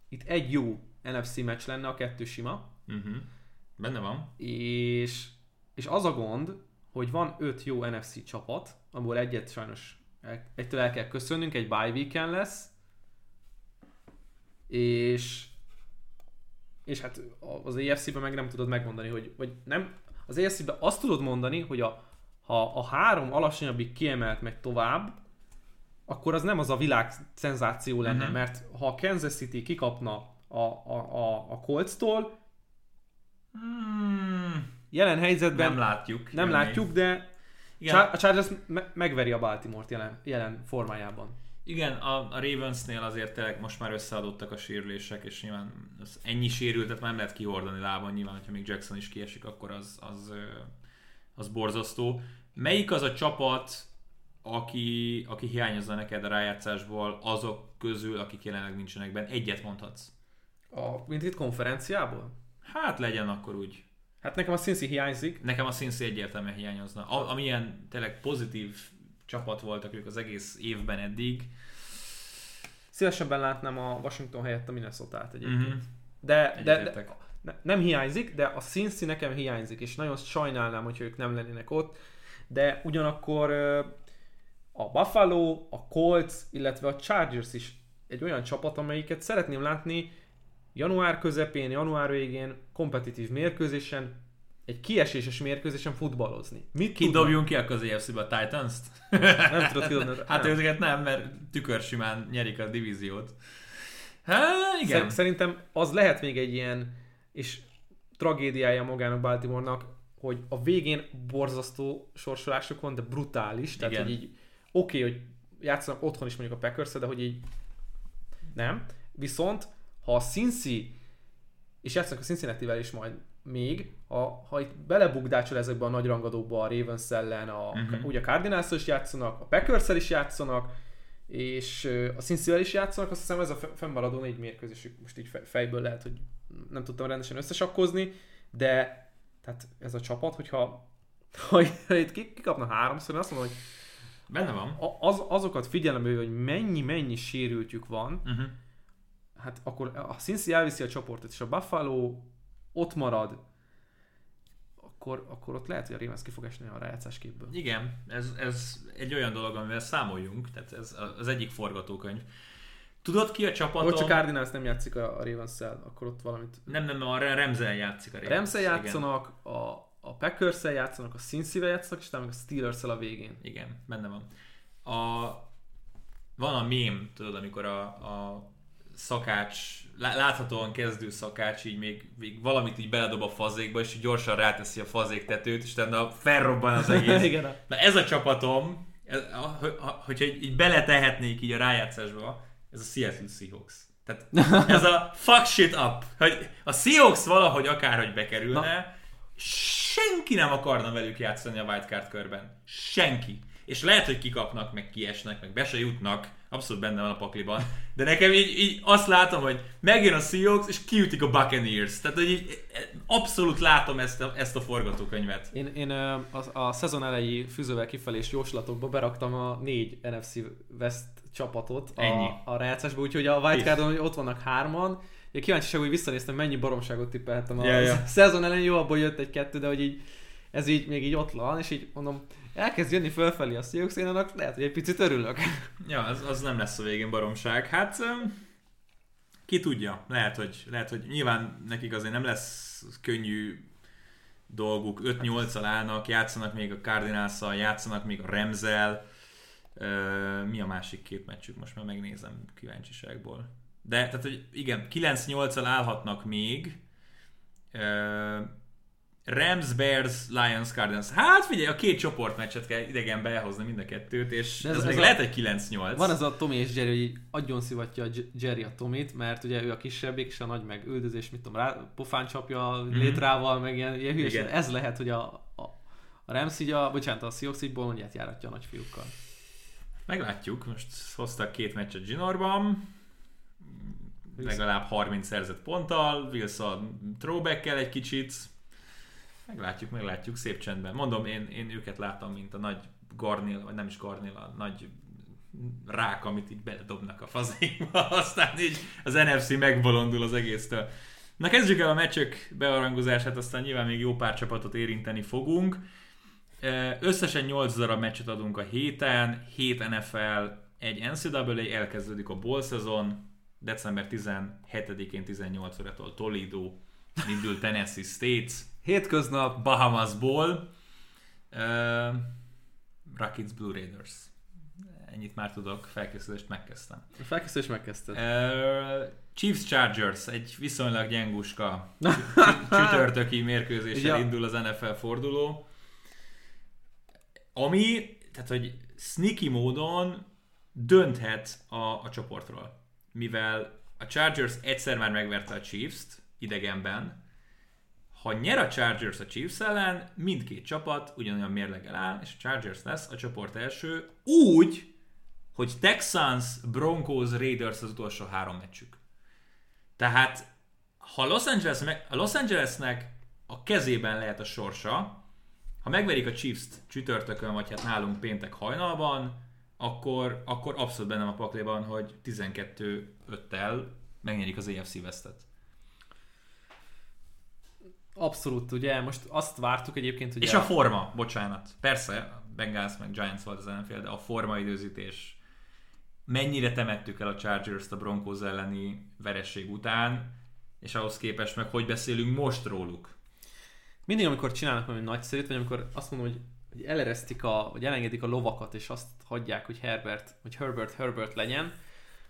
itt egy jó NFC meccs lenne, a kettő sima. Uh-huh. Benne van. És, és az a gond, hogy van öt jó NFC csapat, abból egyet sajnos el, egytől el kell köszönnünk, egy bye weekend lesz, és és hát az EFC-ben meg nem tudod megmondani, hogy vagy nem, az EFC-ben azt tudod mondani, hogy a, ha a három alacsonyabbik kiemelt meg tovább, akkor az nem az a világ szenzáció lenne, uh-huh. mert ha a Kansas City kikapna a, a, a, a Colts-tól, Hmm, jelen helyzetben nem látjuk. nem jönni. látjuk, de Igen. A Chargers me- megveri a Baltimore-t jelen, jelen formájában. Igen, a, a Ravensnél azért tényleg most már összeadottak a sérülések, és nyilván az ennyi sérültet már nem lehet kihordani lábon, nyilván, hogyha még Jackson is kiesik, akkor az, az, az borzasztó. Melyik az a csapat, aki, aki hiányozza neked a rájátszásból azok közül, akik jelenleg nincsenek benne? Egyet mondhatsz. A mint itt konferenciából? Hát legyen akkor úgy. Hát nekem a Cincy hiányzik. Nekem a Cincy egyértelműen hiányozna. A, amilyen tényleg pozitív csapat voltak ők az egész évben eddig. Szívesebben látnám a Washington helyett a Minnesota-t egyébként. Mhm. De, de, de ne, nem hiányzik, de a Cincy nekem hiányzik, és nagyon sajnálnám, hogy ők nem lennének ott. De ugyanakkor a Buffalo, a Colts, illetve a Chargers is egy olyan csapat, amelyiket szeretném látni január közepén, január végén kompetitív mérkőzésen, egy kieséses mérkőzésen futballozni. Mit Ki tudnak? dobjunk ki a közé be a Titans-t? Nem tudod kidobni. Hát Nem. őket nem, mert tükörsimán nyerik a divíziót. Hát igen. Szer- Szerintem az lehet még egy ilyen, és tragédiája magának Baltimore-nak, hogy a végén borzasztó sorsolások van, de brutális. Tehát, Igen. hogy így oké, okay, hogy játszanak otthon is mondjuk a packers de hogy így nem. Viszont, ha a Cincy, és játszanak a Cincinnati-vel is majd még, ha, ha itt belebukdácsol ezekbe a nagy rangadókba a Ravens ellen, a, uh-huh. ugye a cardinals is játszanak, a packers is játszanak, és a Cincy-vel is játszanak, azt hiszem ez a fe- fennmaradó négy mérkőzésük most így fe- fejből lehet, hogy nem tudtam rendesen összesakkozni, de tehát ez a csapat, hogyha ha, itt ki- kikapna háromszor, én azt mondom, hogy Benne van. a- az, azokat figyelembe hogy mennyi-mennyi sérültjük van, Uh-huh. hát akkor a Cincy elviszi a csoportot, és a Buffalo ott marad, akkor, akkor ott lehet, hogy a Ravens ki fog esni a rájátszás képből. Igen, ez, ez egy olyan dolog, amivel számoljunk, tehát ez az egyik forgatókönyv. Tudod ki a csapatom? Csak Cardinals nem játszik a, ravens akkor ott valamit... Nem, nem, a Remzel játszik a Ravens. Igen. játszanak, a, a packers játszanak, a Cincy-vel játszanak, és utána a steelers a végén. Igen, benne van. A, van a mém, tudod, amikor a, a szakács, láthatóan kezdő szakács így még, még valamit így beledob a fazékba, és így gyorsan ráteszi a fazék tetőt, és utána felrobban az egész. Igen. Na ez a csapatom, ez, a, ha, hogyha így, így beletehetnék így a rájátszásba, ez a Seattle Seahawks. Tehát ez a fuck shit up, hogy a Seahawks valahogy akárhogy bekerülne, Na. senki nem akarna velük játszani a wildcard körben. Senki. És lehet, hogy kikapnak, meg kiesnek, meg be se jutnak, abszolút benne van a pakliban, de nekem így, így azt látom, hogy megjön a Seahawks, és kiütik a Buccaneers. Tehát, hogy így abszolút látom ezt a, ezt a forgatókönyvet. Én, én a, a szezon elejé fűzővel kifelés jóslatokba beraktam a négy NFC West csapatot Ennyi. a, a rájátszásba, úgyhogy a wildcardon ott vannak hárman. Én kíváncsiság, hogy visszanéztem, mennyi baromságot tippeltem a Ja, ja. szezon elején, jó, abból jött egy-kettő, de hogy így ez így még így ott van, és így mondom, elkezd jönni fölfelé a Seahawks, én annak lehet, hogy egy picit örülök. Ja, az, az nem lesz a végén baromság. Hát ki tudja, lehet hogy, lehet, hogy nyilván nekik azért nem lesz könnyű dolguk, 5-8-al állnak, játszanak még a cardinals játszanak még a Remzel. Mi a másik két meccsük? Most már megnézem kíváncsiságból. De, tehát, hogy igen, 9-8-al állhatnak még. Rams, Bears, Lions, Cardinals. Hát figyelj, a két csoportmeccset kell idegenbe elhozni mind a kettőt, és De ez, ez- még a- lehet egy 9-8. Van ez a Tomi és Jerry, hogy agyon szivatja Jerry a Tomit, mert ugye ő a kisebbik, és a nagy meg üldözés, mit tudom, rá, pofán csapja mm-hmm. létrával, meg ilyen, ilyen hülyeség. Ez lehet, hogy a, a, a Rams így a, bocsánat, a Seahawks így bolondját járatja a nagyfiúkkal. Meglátjuk, most hoztak két meccset Ginorban, legalább 30 szerzett ponttal, Wilson throwback egy kicsit. Meglátjuk, meglátjuk, szép csendben. Mondom, én, én őket látom, mint a nagy garnél, vagy nem is garnél, a nagy rák, amit így beledobnak a fazékba, aztán így az NFC megbolondul az egésztől. Na kezdjük el a meccsök bearangozását, aztán nyilván még jó pár csapatot érinteni fogunk. Összesen 8 darab meccset adunk a héten, 7 NFL, egy NCAA, elkezdődik a bowl szezon, december 17-én 18 órától Toledo, indul Tennessee States, Hétköznap. Bahamas Bowl, uh, Rockets Blue Raiders. Ennyit már tudok, felkészülést megkezdtem. A felkészülést megkezdted. Uh, Chiefs Chargers, egy viszonylag gyenguska csütörtöki mérkőzéssel Ja. indul az NFL forduló. Ami, tehát hogy sneaky módon dönthet a, a csoportról. Mivel a Chargers egyszer már megverte a Chiefs-t idegenben, ha nyer a Chargers a Chiefs ellen, mindkét csapat ugyanolyan mérleggel áll, és a Chargers lesz a csoport első, úgy, hogy Texans, Broncos, Raiders az utolsó három meccsük. Tehát, ha Los, Angeles, meg- a Los Angelesnek a kezében lehet a sorsa, ha megverik a Chiefs-t csütörtökön, vagy hát nálunk péntek hajnalban, akkor, akkor abszolút bennem a pakléban, hogy 12-5-tel megnyerik az AFC Westet. Abszolút, ugye, most azt vártuk egyébként, hogy És a forma, bocsánat. Persze, Bengals meg Giants volt az ellenfél, de a forma időzítés. Mennyire temettük el a Chargers-t a Broncos elleni veresség után, és ahhoz képest meg hogy beszélünk most róluk. mindig, amikor csinálnak valami nagyszerűt, vagy amikor azt mondom, hogy, hogy eleresztik a, vagy elengedik a lovakat, és azt hagyják, hogy Herbert, hogy Herbert Herbert legyen,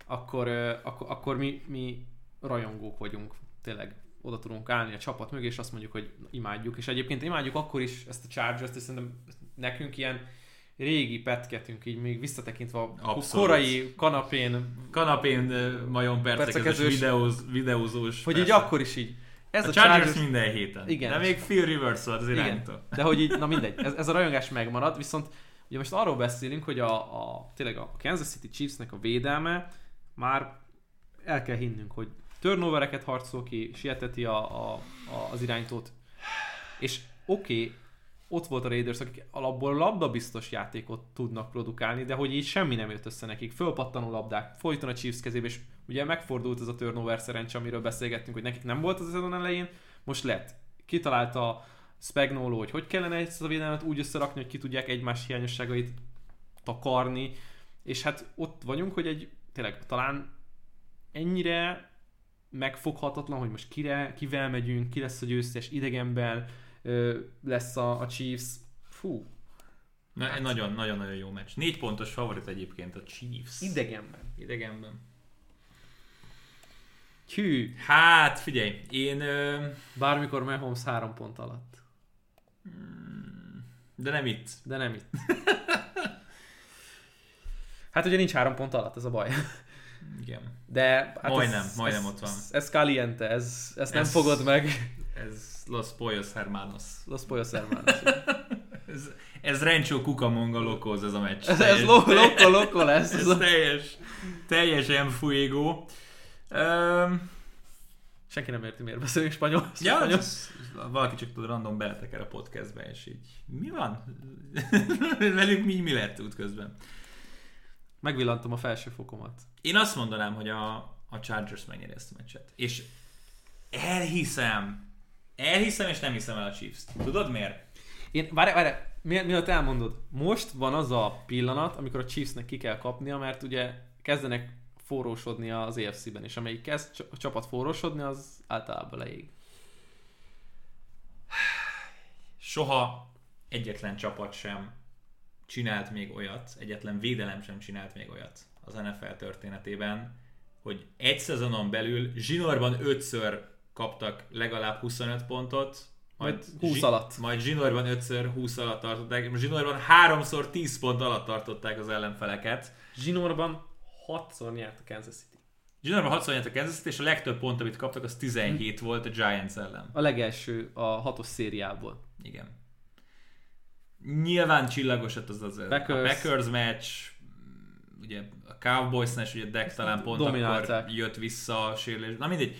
akkor, akkor, akkor mi, mi rajongók vagyunk. Tényleg oda tudunk állni a csapat mögé, és azt mondjuk, hogy imádjuk. És egyébként imádjuk akkor is ezt a Chargers-t, és szerintem nekünk ilyen régi petketünk, így még visszatekintve a Abszolút. korai kanapén, Kanapén majom percekezős videóz, videózós. hogy persze. így akkor is így. Ez a, a, Chargers, Chargers, minden héten. Igen. De még Phil Rivers volt az Igen. irányító. De hogy így, na mindegy, ez, ez a rajongás megmarad, viszont ugye most arról beszélünk, hogy a, a tényleg a Kansas City Chiefsnek a védelme már el kell hinnünk, hogy turnovereket harcol ki, sieteti a, a, a, az irányítót, és oké, okay, ott volt a Raiders, akik alapból labdabiztos játékot tudnak produkálni, de hogy így semmi nem jött össze nekik. Fölpattanó labdák, folyton a Chiefs kezébe, és ugye megfordult ez a turnover szerencse, amiről beszélgettünk, hogy nekik nem volt az szezon elején, most lett. Kitalálta Spagnolo, hogy hogy kellene ezt a védelmet úgy összerakni, hogy ki tudják egymás hiányosságait takarni, és hát ott vagyunk, hogy egy tényleg talán ennyire megfoghatatlan, hogy most kire, kivel megyünk, ki lesz a győztes, idegenben ö, lesz a, a Chiefs. Fú, Na, hát. Nagyon-nagyon jó meccs. Négy pontos favorit egyébként a Chiefs. idegenben. Idegenben. Hű, Hát, figyelj, én... Ö, bármikor Mahomes három pont alatt. de nem itt. De nem itt. Hát ugye nincs három pont alatt, ez a baj. Igen. De hát Majdnem, ez, majdnem ez, ott van. Ez, ez caliente, ez, ezt nem Ez- fogod meg. Ez Los Pollos Hermanos. Los Pollos Hermanos. Ez, ez Rancho Cucamonga Locos ez a meccs. Ez, ez Teljes- lo, loko, loko lesz. ez Ez a... teljes, teljesen fuego. Um, Senki nem érti, miért beszélünk spanyol. ja, spanyol. ez, valaki csak tud random beleteker a podcastbe, és így mi van? Velük mi, mi lett útközben? Megvillantom a felső fokomat. Én azt mondanám, hogy a, a Chargers megnyeri ezt a meccset. És elhiszem, elhiszem és nem hiszem el a Chiefs-t. Tudod miért? Én, várj, várj, mi, miatt elmondod, most van az a pillanat, amikor a Chiefsnek ki kell kapnia, mert ugye kezdenek forrósodni az AFC-ben, és amelyik kezd a csapat forrósodni, az általában leég. Soha egyetlen csapat sem csinált még olyat, egyetlen védelem sem csinált még olyat az NFL történetében, hogy egy szezonon belül zsinórban ötször kaptak legalább 25 pontot, Majd 20 zsi- alatt. Majd zsinórban ötször 20 alatt tartották, zsinórban háromszor 10 pont alatt tartották az ellenfeleket. Zsinórban hatszor nyert a Kansas City. Zsinórban 60 a Kansas City, és a legtöbb pont, amit kaptak, az 17 volt a Giants ellen. A legelső a hatos szériából. Igen. Nyilván csillagos lett az az Packers. a Packers meccs, ugye a Cowboysnál is ugye Deck talán pont Dominálták. akkor jött vissza a sérülés. Na mindegy,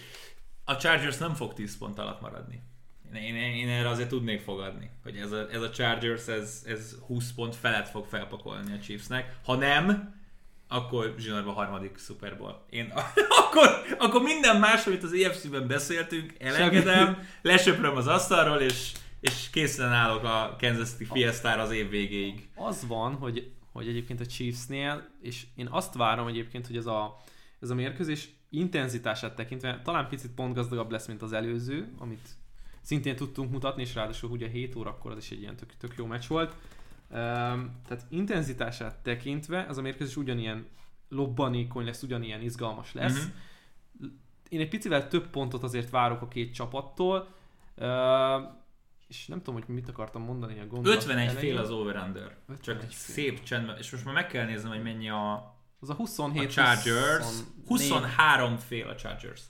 a Chargers nem fog 10 pont alatt maradni. Én, én, én erre azért tudnék fogadni, hogy ez a, ez a Chargers, ez, ez 20 pont felett fog felpakolni a Chiefsnek. Ha nem, akkor zsinórban harmadik Super Bowl. Én akkor, akkor minden más, amit az EFC-ben beszéltünk, elengedem, lesöpröm az asztalról, és, és készen állok a Kansas City Fiesta-ra az év végéig. Az van, hogy, hogy egyébként a Chiefsnél, és én azt várom egyébként, hogy ez a, ez a mérkőzés intenzitását tekintve talán picit pontgazdagabb lesz, mint az előző, amit szintén tudtunk mutatni, és ráadásul ugye 7 órakor az is egy ilyen tök, tök jó meccs volt. Um, tehát intenzitását tekintve ez a mérkőzés ugyanilyen lobbanékony lesz, ugyanilyen izgalmas lesz. Mm-hmm. Én egy picivel több pontot azért várok a két csapattól, uh, és nem tudom, hogy mit akartam mondani a gondolat 51 elején. fél az over-under. Csak egy szép csendben, és most már meg kell néznem, hogy mennyi a, az a 27 a Chargers. 24. 23 fél a Chargers.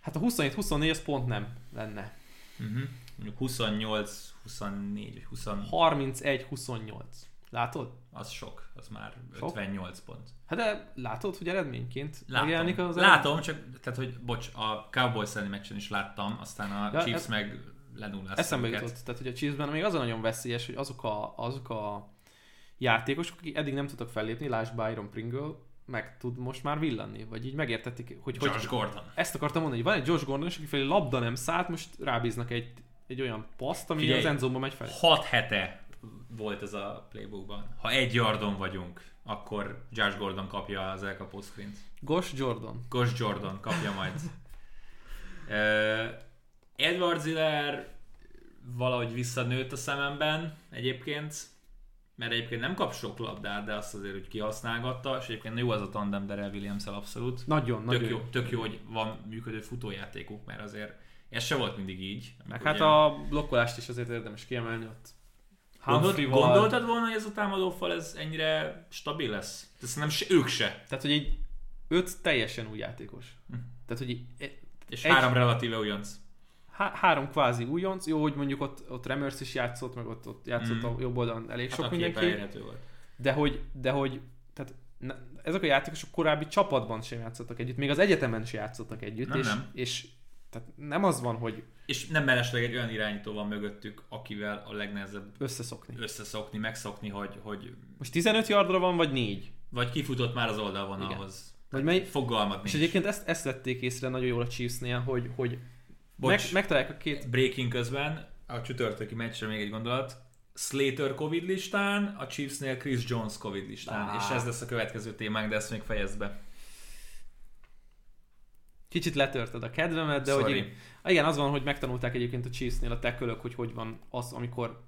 Hát a 27-24 az pont nem lenne. Uh-huh. Mondjuk 28, 24 vagy 20... 31, 28. Látod? Az sok, az már sok? 58 pont. Hát de látod, hogy eredményként Látom. megjelenik az Látom, csak tehát, hogy bocs, a Cowboys elleni meccsen is láttam, aztán a ja, Chiefs ez, meg lenullázta Eszembe jutott, tehát hogy a Chiefsben még az a nagyon veszélyes, hogy azok a, azok a játékosok, akik eddig nem tudtak fellépni, lásd Byron Pringle, meg tud most már villanni, vagy így megértették, hogy... Josh hogy, Gordon. Ezt akartam mondani, hogy van egy Josh Gordon, aki felé labda nem szállt, most rábíznak egy, egy olyan paszt, ami Figyelj, az endzone megy fel. 6 hete volt ez a playbookban. Ha egy yardon vagyunk, akkor Josh Gordon kapja az elkapó screen Gosh Jordan. Gosh Jordan kapja majd. uh, Edward Ziller valahogy visszanőtt a szememben egyébként mert egyébként nem kap sok labdát, de azt azért, hogy kihasználgatta, és egyébként jó az a tandem Darrell williams abszolút. Nagyon, tök nagyon. Jó, tök jó, hogy van működő futójátékuk, mert azért ez se volt mindig így. Meg hát ugye... a blokkolást is azért érdemes kiemelni ott. Gondolt, gondoltad volna, hogy ez a támadófal ez ennyire stabil lesz? De szerintem se, ők se. Tehát, hogy így öt teljesen új játékos. Hm. Tehát, hogy így, és egy, három relatíve újonc há- három kvázi újonc, jó, hogy mondjuk ott, ott Remers is játszott, meg ott, ott játszott mm. a jobb oldalon elég hát sok mindenki. Volt. De hogy, de hogy tehát ne, ezek a játékosok korábbi csapatban sem játszottak együtt, még az egyetemen sem játszottak együtt, nem, és, nem. és tehát nem az van, hogy... És nem mellesleg egy olyan irányító van mögöttük, akivel a legnehezebb összeszokni, összeszokni megszokni, hogy, hogy... Most 15 yardra van, vagy 4? Vagy kifutott már az oldalvonalhoz. Vagy mely... Fogalmat És egyébként ezt, ezt vették észre nagyon jól a Chiefsnél, hogy, hogy Bocs, Meg, megtalálják a két... Breaking közben, a csütörtöki meccsre még egy gondolat. Slater Covid listán, a Chiefsnél Chris Jones Covid listán, ah. és ez lesz a következő témánk, de ezt még fejezd be. Kicsit letörted a kedvemet, de Sorry. hogy igen, az van, hogy megtanulták egyébként a Chiefsnél a tekölök, hogy hogy van az, amikor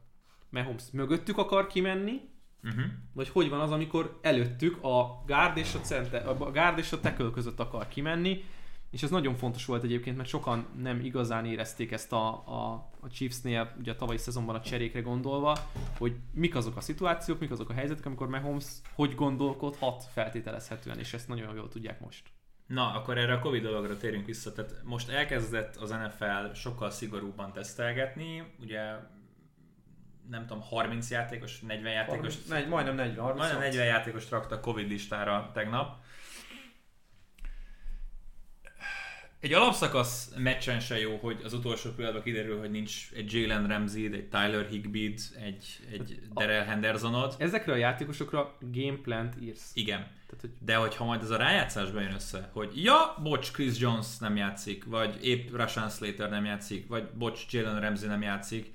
Mahomes mögöttük akar kimenni, uh-huh. vagy hogy van az, amikor előttük a guard és a, center, a guard és a tackle között akar kimenni, és ez nagyon fontos volt egyébként, mert sokan nem igazán érezték ezt a, a, a Chiefsnél, ugye a tavalyi szezonban a cserékre gondolva, hogy mik azok a szituációk, mik azok a helyzetek, amikor Mahomes hogy gondolkodhat feltételezhetően, és ezt nagyon jól tudják most. Na, akkor erre a Covid dologra térjünk vissza. Tehát most elkezdett az NFL sokkal szigorúbban tesztelgetni, ugye nem tudom, 30 játékos, 40 játékos. 30, majdnem 40. 30 majdnem 40 játékos raktak Covid listára tegnap. Egy alapszakasz meccsen se jó, hogy az utolsó pillanatban kiderül, hogy nincs egy Jalen Ramsey, egy Tyler Higbee, egy, egy Darrell Hendersonod. Ezekre a játékosokra gameplant írsz. Igen. Tehát, hogy... De hogyha majd ez a rájátszás bejön össze, hogy ja, bocs, Chris Jones nem játszik, vagy épp Rashan Slater nem játszik, vagy bocs, Jalen Ramsey nem játszik,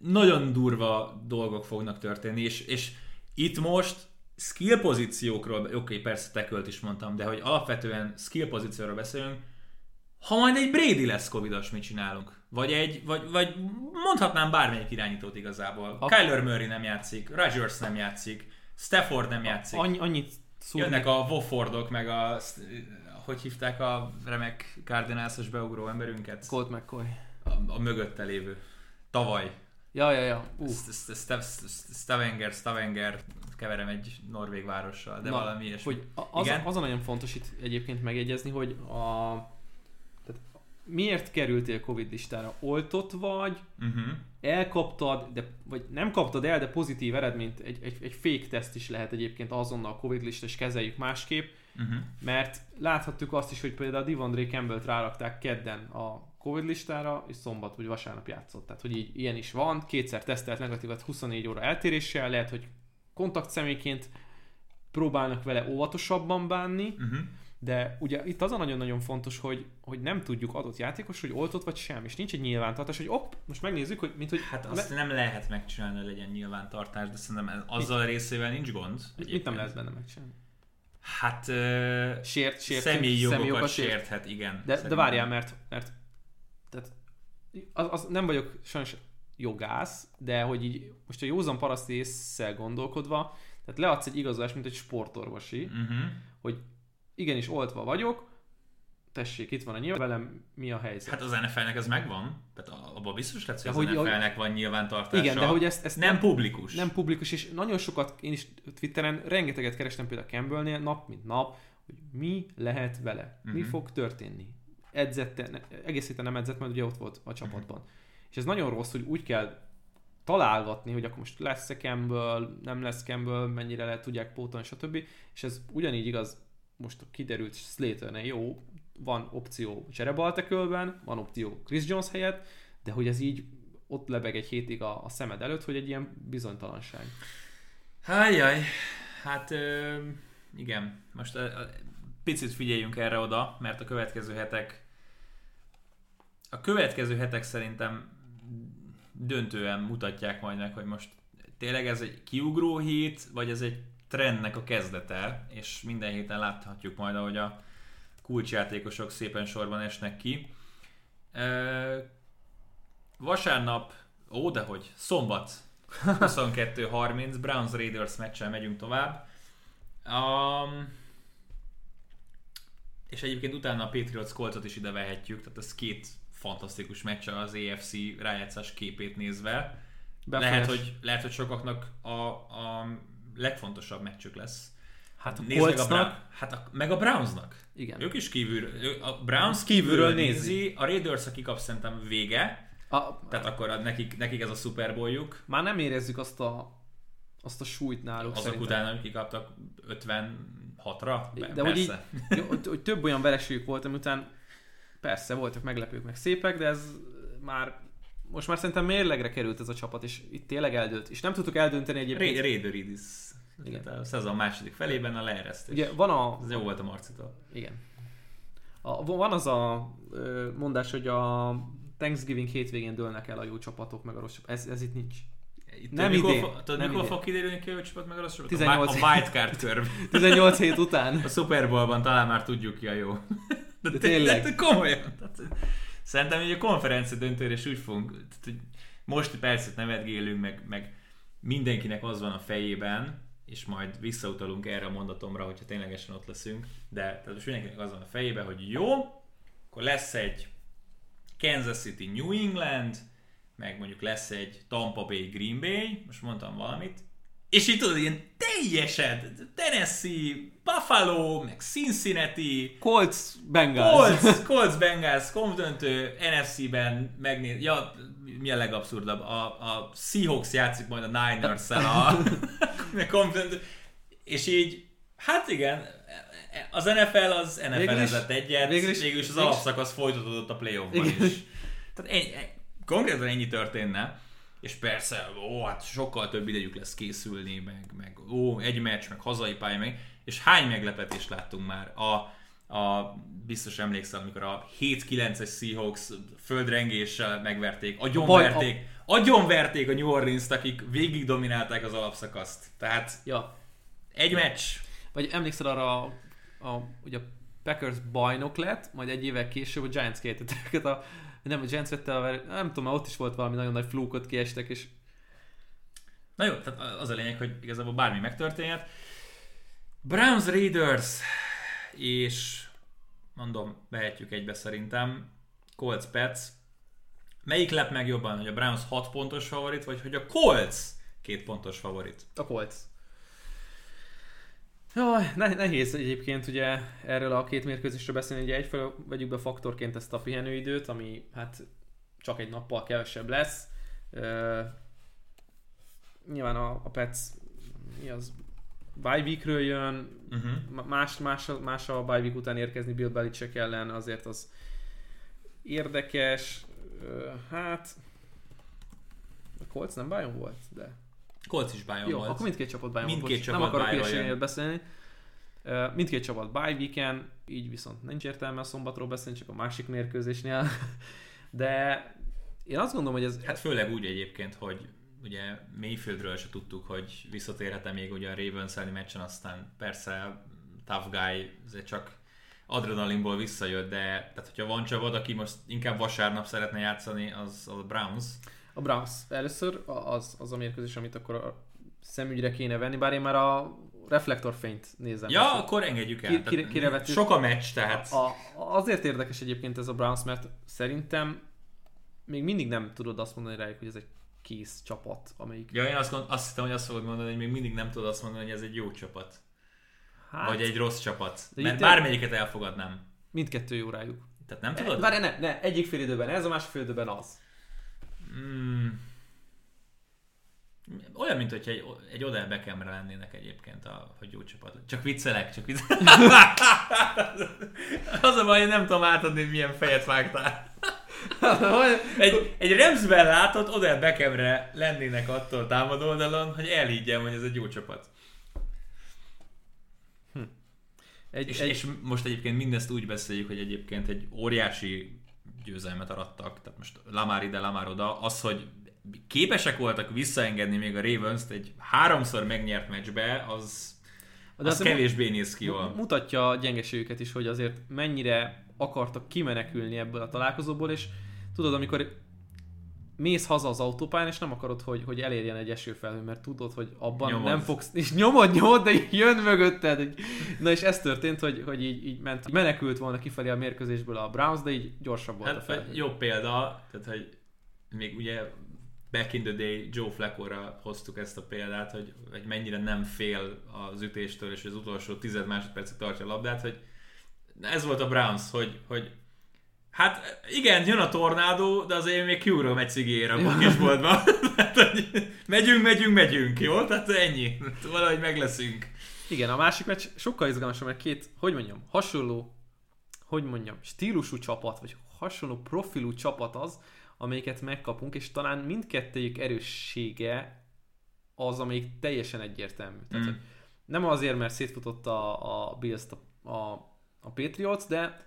nagyon durva dolgok fognak történni, és, és itt most skill pozíciókról, oké, okay, persze tekölt is mondtam, de hogy alapvetően skill pozícióról beszélünk, ha majd egy Brady lesz covidos, mit csinálunk? Vagy egy, vagy, vagy mondhatnám bármelyik irányítót igazából. A... Kyler Murray nem játszik, Rodgers nem játszik, Stafford nem játszik. Annyi, annyit szúrni. Jönnek a Woffordok, meg a, hogy hívták a remek Cardinals-os beugró emberünket? Colt McCoy. A, a mögötte lévő. Tavaly. Ja, ja, ja. Stavanger, Stavanger, keverem egy norvég várossal, de Na, valami ilyesmi. Hogy az, Igen? az a nagyon fontos itt egyébként megjegyezni, hogy a, tehát miért kerültél Covid listára? Oltott vagy, uh-huh. elkaptad, de, vagy nem kaptad el, de pozitív eredményt, egy, egy, egy fake teszt is lehet egyébként azonnal a Covid lista, és kezeljük másképp. Uh-huh. mert láthattuk azt is, hogy például a Divondre Campbell-t rárakták kedden a Covid listára, és szombat vagy vasárnap játszott. Tehát, hogy így ilyen is van, kétszer tesztelt negatívat 24 óra eltéréssel, lehet, hogy kontakt személyként próbálnak vele óvatosabban bánni, Uh-huh. de ugye itt az a nagyon-nagyon fontos, hogy, hogy nem tudjuk adott játékos, hogy oltott vagy sem, és nincs egy nyilvántartás, hogy opp, most megnézzük, hogy mint hogy Hát azt nem lehet megcsinálni, hogy legyen nyilvántartás, de szerintem azzal a részével nincs gond. mit, mit nem egyébként. lehet benne megcsinálni? Hát ö, Sért, sért, személyi jogokat személyokat sérthet, igen. De, de szerintem. várjál, mert, mert az, az, nem vagyok sajnos jogász, de hogy így most a józan paraszt észszel gondolkodva, tehát leadsz egy igazolást, mint egy sportorvosi, Uh-huh. hogy igenis oltva vagyok, tessék, itt van a nyilván, velem mi a helyzet. Hát az NFL-nek ez megvan. Tehát abban biztos lesz, hogy De az hogy- NFL-nek van nyilvántartása. Igen, de hogy ezt, ezt nem publikus. nem publikus, és nagyon sokat, én is Twitteren rengeteget kerestem például Campbellnél, nap mint nap, hogy mi lehet vele, mi Mhm. fog történni. Edzette, ne- egész héten nem edzett, mert ugye ott volt a csapatban. És ez nagyon rossz, hogy úgy kell találgatni, hogy akkor most lesz-e Campbell, nem lesz Campbell, mennyire lehet tudják pótolni, stb. És ez ugyanígy igaz, most kiderült Slaternél, jó, van opció cserebaltekölben, van opció Chris Jones helyett, de hogy ez így ott lebeg egy hétig a, a szemed előtt, hogy egy ilyen bizonytalanság. Hájjaj, hát ö, igen, most a, picit figyeljünk erre oda, mert a következő hetek a következő hetek szerintem döntően mutatják majd meg, hogy most tényleg ez egy kiugró hét, vagy ez egy trendnek a kezdete, és minden héten láthatjuk majd, ahogy a kulcsjátékosok szépen sorban esnek ki. Vasárnap, ó, dehogy, szombat 22-30, Browns Raiders meccsel megyünk tovább. Um, és egyébként utána a Patriots Coltot is ide vehetjük, tehát ez két fantasztikus meccs az AFC rájátszás képét nézve. Befolyás- Lehet hogy, lehet, hogy sokaknak a, a legfontosabb meccsük lesz. Hát a Nézd meg a, Bra- hát a, meg a Brownsnak. igen. Ők is kívül, ő- a Browns Kívülről kívülről nézi. nézi, a Raiders, aki kap szerintem vége, A, tehát akkor nekik, nekik ez a Super Bowljuk. már nem érezzük azt a, azt a súlyt náluk Azok szerintem. után, amik kikaptak 56-ra, Be- De hogy így- persze. Hogy, hogy több olyan vereségük volt, ami után persze voltak meglepők, meg szépek, de ez már most már szerintem mérlegre került ez a csapat, és itt tényleg eldőlt. És nem tudtuk eldönteni egyébként. Raideridis. Igen. A szezon második felében a leeresztés. Ugye van a... Ez jó volt a Marcitól. Igen. A, van az a mondás, hogy a Thanksgiving hétvégén dőlnek el a jó csapatok, meg a rossz csapatok. Ez, ez itt nincs. Itt Nem tudod, idén. Mikor, tudod, Nem mikor idén. fog kiderülni ki a jó csapat meg a rossz csapat? 18 A, a wildcard kör. 18 hét után. A Super Bowlban talán már tudjuk ki a jó. De, De tényleg. De, de komolyan. Szerintem hogy a konferencia döntőre is úgy fogunk, tehát, hogy most persze nevetgélünk, meg, meg mindenkinek az van a fejében, és majd visszautalunk erre a mondatomra, hogyha ténylegesen ott leszünk, de tehát most mindenkinek az van a fejében, hogy jó, akkor lesz egy Kansas City New England, meg mondjuk lesz egy Tampa Bay Green Bay, most mondtam valamit, és így tudod, ilyen teljesen Tennessee, Buffalo, meg Cincinnati, Colts, Bengals. Colts, Colts Bengals, konfdöntő, NFC-ben megnéz, ja, mi a legabszurdabb, a, a Seahawks játszik majd a Niners-szel a, a konfdöntő, és így, hát igen, az NFL az NFL-ezett egyet, végül is- végül is az alapszakasz folytatódott a playoffban is. Tehát ennyi, konkrétan ennyi történne, és persze, ó, hát sokkal több idejük lesz készülni, meg, meg ó, egy meccs, meg hazai pálya, meg, és hány meglepetést láttunk már a, a biztos emlékszel, amikor a 7-9-es Seahawks földrengéssel megverték, agyonverték, agyonverték a New Orleans-t, akik végig dominálták az alapszakaszt. Tehát Ja. egy meccs. Vagy emlékszel arra a, a, ugye a Packers bajnok lett, majd egy évvel később a Giants kérte a nem, a Giants vette a ver- nem tudom, ott is volt valami nagyon nagy flúkot kiestek, és Na jó, tehát az a lényeg, hogy igazából bármi megtörténhet. Browns Raiders, és mondom, vehetjük egybe szerintem. Colts Pets. Melyik lep meg jobban, hogy a Browns 6 pontos favorit, vagy hogy a Colts 2 pontos favorit? a Colts. Jaj, ne, nehéz egyébként ugye erről a két mérkőzésről beszélni, ugye egyfelől vegyük be faktorként ezt a pihenőidőt, ami hát csak egy nappal kevesebb lesz. Uh, nyilván a, a Pets mi az bye weekről jön, Uh-huh. Más, más, más a bye week után érkezni Bill Belichick ellen, azért az érdekes. Ö, Hát a Colts nem bájon volt, de Colts is bájon jó, volt. akkor mindkét csapat bájon volt. Mindkét Bocs, csapat Nem akarok hülyeségnél beszélni. Mindkét csapat bye weekend, így viszont nincs értelme a szombatról beszélni, csak a másik mérkőzésnél. De én azt gondolom, hogy ez, Hát főleg úgy egyébként, hogy ugye Mayfieldről se tudtuk, hogy visszatérhet-e még ugye a Ravens meccsen, aztán persze tough guy, azért csak adrenalinból visszajött, de tehát hogyha van csapat, aki most inkább vasárnap szeretne játszani, az a Browns. A Browns először az, az a mérkőzés, amit akkor a szemügyre kéne venni, bár én már a reflektorfényt nézem. Ja, most. akkor engedjük el. Ki- vettük? Sok a meccs, tehát A, azért érdekes egyébként ez a Browns, mert szerintem még mindig nem tudod azt mondani rájuk, hogy ez egy kész csapat, amelyik... Ja, én azt, gond, azt hittem, hogy azt fogod mondani, hogy még mindig nem tudod azt mondani, hogy ez egy jó csapat. Hát, Vagy egy rossz csapat. Mert bármelyiket elfogadnám. mindkettő jó rájuk. Tehát nem tudod? Várj, ne, ne, egyik fél időben ez, a másik fél időben az. Mm. Olyan, mint hogyha egy, egy Odell Beckhamre lennének egyébként, a, hogy jó csapat. Csak viccelek, csak viccelek. az a baj, hogy nem tudom átadni, hogy milyen fejet vágtál. Egy, egy Ramsben látott Odell Beckhamre lennének attól támadó oldalon, hogy elhiggyem, hogy ez egy jó csapat. Egy, És, egy, és most egyébként mindezt úgy beszéljük, hogy egyébként egy óriási győzelmet arattak, tehát most Lamar ide, Lamar oda, az, hogy képesek voltak visszaengedni még a Ravens-t egy háromszor megnyert meccsbe, az, De az azért kevésbé néz ki jól. mutatja a gyengeségüket is, hogy azért mennyire akartak kimenekülni ebből a találkozóból, és tudod, amikor mész haza az autópályán, és nem akarod, hogy, hogy elérjen egy esőfelhő, mert tudod, hogy abban Nyomod. nem fogsz, és nyomod, nyomod, de jön mögötted. Na és ez történt, hogy, hogy így, így ment, menekült volna kifelé a mérkőzésből a Browns, de így gyorsabb volt a Hát fel. jó példa, tehát hogy még ugye back in the day Joe Flacco-ra hoztuk ezt a példát, hogy, hogy mennyire nem fél az ütéstől, és az utolsó tized másodpercig tartja a labdát, hogy ez volt a Browns, hogy, hogy Hát igen, jön a tornádó, de azért még kiúrom egy cigér a kisboltba. Tehát, hogy megyünk, megyünk, megyünk, jó? Tehát ennyi. Valahogy meg leszünk. Igen, a másik meccs sokkal izgalmasabb, mert két, hogy mondjam, hasonló, hogy mondjam, stílusú csapat, vagy hasonló profilú csapat az, amelyiket megkapunk, és talán mindkettőjük erőssége az, amelyik teljesen egyértelmű. Tehát, Mm. nem azért, mert szétfutott a, a a, a, a Patriots, de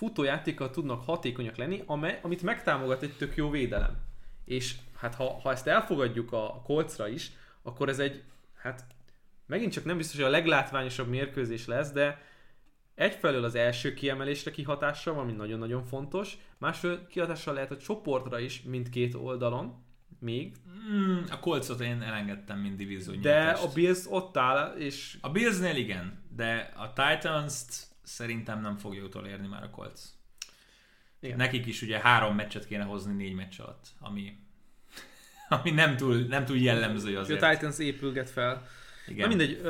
futójátékkal tudnak hatékonyak lenni, amely, amit megtámogat egy tök jó védelem. És hát ha, ha ezt elfogadjuk a, a Coltsra is, akkor ez egy, hát megint csak nem biztos, hogy a leglátványosabb mérkőzés lesz, de egyfelől az első kiemelésre kihatással van, ami nagyon-nagyon fontos, másfelől kihatással lehet a csoportra is mindkét oldalon, még, Mm, a Colcot én elengedtem, mint divízió de a Bills ott áll, és A Billsnél igen, de a Titans-t szerintem nem fogja utolérni már a Colts. Igen. Nekik is ugye három meccset kéne hozni négy meccs alatt, ami, ami nem, túl, nem túl jellemző a azért. Titans épülget fel. Igen. Na mindegy,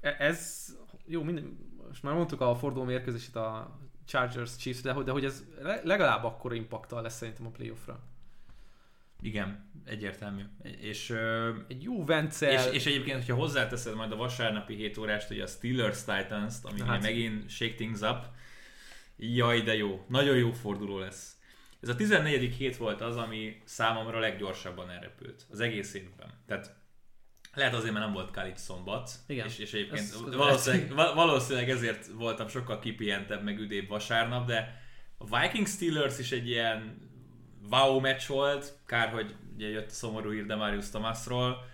e- ez, jó, minden, most már mondtuk a forduló mérkőzését a Chargers Chiefs, de, hogy- de hogy ez le- legalább akkor impaktal lesz szerintem a playoffra. Igen, egyértelmű. És, Egy jó Vencel, és, és egyébként, hogyha hozzáteszed majd a vasárnapi 7 órást, ugye a Steelers Titans-t, ami hát. megint shake things up, jaj de jó, nagyon jó forduló lesz. Ez a 14. hét volt az, ami számomra leggyorsabban elrepült az egész évben. Tehát lehet azért, mert nem volt Khalid szombat, Igen. és, és egyébként Ez- ez valószínűleg, val- valószínűleg ezért voltam sokkal kipihentebb, meg üdébb vasárnap, de a Viking Steelers is egy ilyen wow meccs volt, kár, hogy ugye jött a szomorú hír Demarius Thomasról,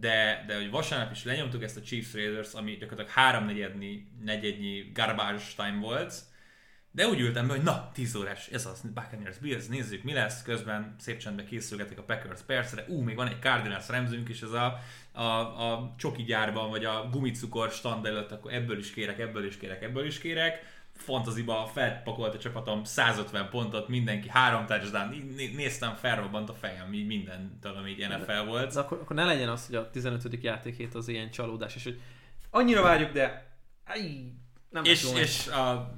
de, de hogy vasárnap is lenyomtuk ezt a Chiefs Raiders, ami gyakorlatilag háromnegyednyi, negyednyi garbage time volt, de úgy ültem be, hogy na, 10 órás, ez az Buccaneers Bills, nézzük mi lesz, közben szép csendben készülgetik a Packers percre, ú, még van egy Cardinals Ramsünk is, ez a, a, a csoki gyárban, vagy a gumicukor stand előtt, akkor ebből is kérek, ebből is kérek, ebből is kérek. Fantaziba felpakolt a csapatom 150 pontot, mindenki három touchdown, né- néztem, felrobbant a fejem, így mindentől, ami így NFL volt. de akkor, akkor ne legyen az, hogy a 15. játékét az ilyen csalódás, és hogy annyira várjuk, de aj, nem És, és a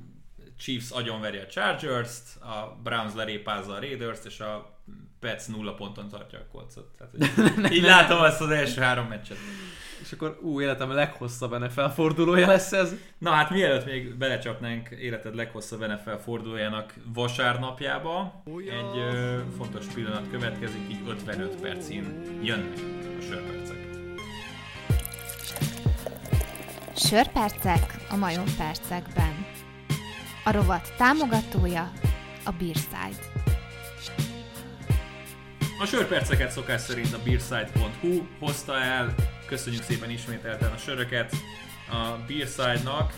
Chiefs agyonveri a Chargers-t, a Browns lerépázza a Raiders-t, és a Pets nulla ponton tartja a kolcot. Tehát, hogy így látom ezt az első három meccset. És akkor ú, életem leghosszabb NFL fordulója lesz ez. Na hát mielőtt még belecsapnánk életed leghosszabb NFL fordulójának vasárnapjába, egy ö, fontos pillanat következik, így 55 percén jönnek a sörpercek. Sörpercek a majom percekben. A rovat támogatója a Beerside. A sörperceket szokás szerint a beerside.hu hozta el, köszönjük szépen ismételten a söröket. A Beerside-nak,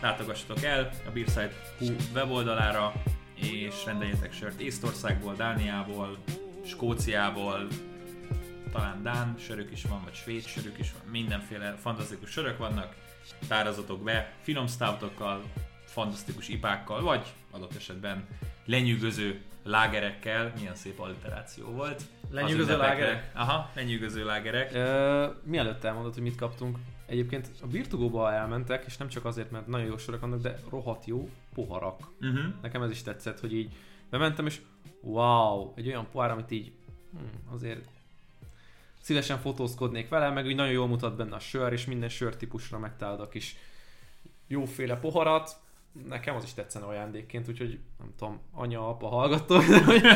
látogassatok el a beerside.hu weboldalára, és rendeljetek sört Észtországból, Dániából, Skóciából, talán Dán sörök is van, vagy svéd sörök is van, mindenféle fantasztikus sörök vannak, tárazatok be, finom stoutokkal, fantasztikus ipákkal, vagy adott esetben lenyűgöző lágerekkel, milyen szép alliteráció volt. Lenyűgöző lágerek? Aha, lenyűgöző lágerek. Ö, mielőtt elmondod, hogy mit kaptunk, egyébként a Birtugóba elmentek, és nem csak azért, mert nagyon jó sorok vannak, de rohadt jó poharak. Uh-huh. Nekem ez is tetszett, hogy így bementem, és wow, egy olyan pohár, amit így hm, azért szívesen fotózkodnék vele, meg úgy nagyon jól mutat benne a sör, és minden sörtípusra megtalálod a kis jóféle poharat. Nekem az is tetszene ajándékként, úgyhogy nem tudom, anya, apa hallgattok, de hogy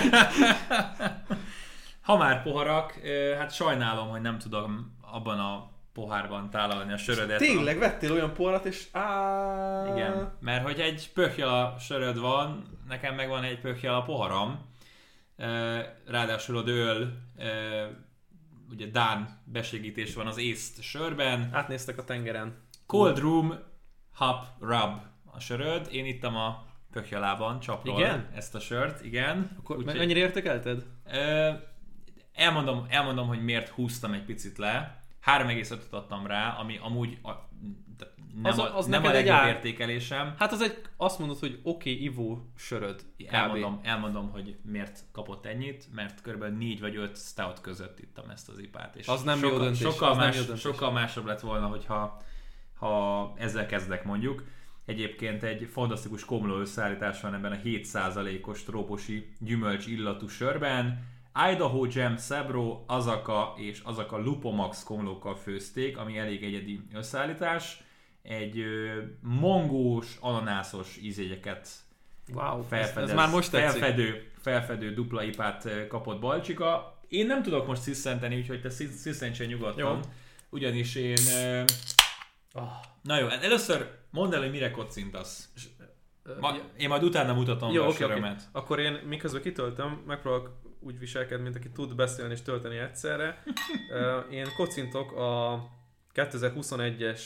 Ha már poharak, hát sajnálom, hogy nem tudom abban a pohárban tálalni a sörödet. tényleg vettél olyan poharat, és á... Igen, mert hogy egy pökjala söröd van, nekem meg van egy pökjala poharam, ráadásul a dől, ugye Dán besegítés van az észt sörben, Átnéztek a tengeren. Cold Room Hop Rub a söröd, én ittam a pökjalában csapról Igen? ezt a sört, igen. Akkor Úgyhogy- mennyire értekelted? Ö, elmondom, elmondom, hogy miért húztam egy picit le. 3,5-öt adtam rá, ami amúgy a, nem, Az- a, az nem a legjobb ár. értékelésem. Hát az egy, azt mondod, hogy oké, okay, ivó söröd. kb. Elmondom, elmondom, hogy miért kapott ennyit, mert kb. 4 vagy 5 stout között ittam ezt az ipát. És Az nem jó sokkal, döntés, Sokkal, az nem más, jó döntés. sokkal másabb lett volna, hogyha ha ezzel kezdek mondjuk. Egyébként egy fantasztikus komló összeállítás van ebben a 7%-os trópusi gyümölcs illatú sörben. Idaho Jam, Sebro, Azaka és Azaka Lupomax komlókkal főzték, ami elég egyedi összeállítás. Egy ö, mongós, ananászos ízjegyeket Wow, ez, felfedez, ez már most tetszik. felfedő, felfedő dupla ipát kapott Balcsika. Én nem tudok most sziszenteni, úgyhogy te szisz- sziszentsen nyugodtan. Jó. Ugyanis én... ö, Ah, Na jó, először mondd el, hogy mire kocintasz. Ma, én majd utána mutatom Jó, a oké. sörömet. Akkor én miközben kitöltöm, megpróbálok úgy viselkedni, mint aki tud beszélni és tölteni egyszerre. Én kocintok a 2021-es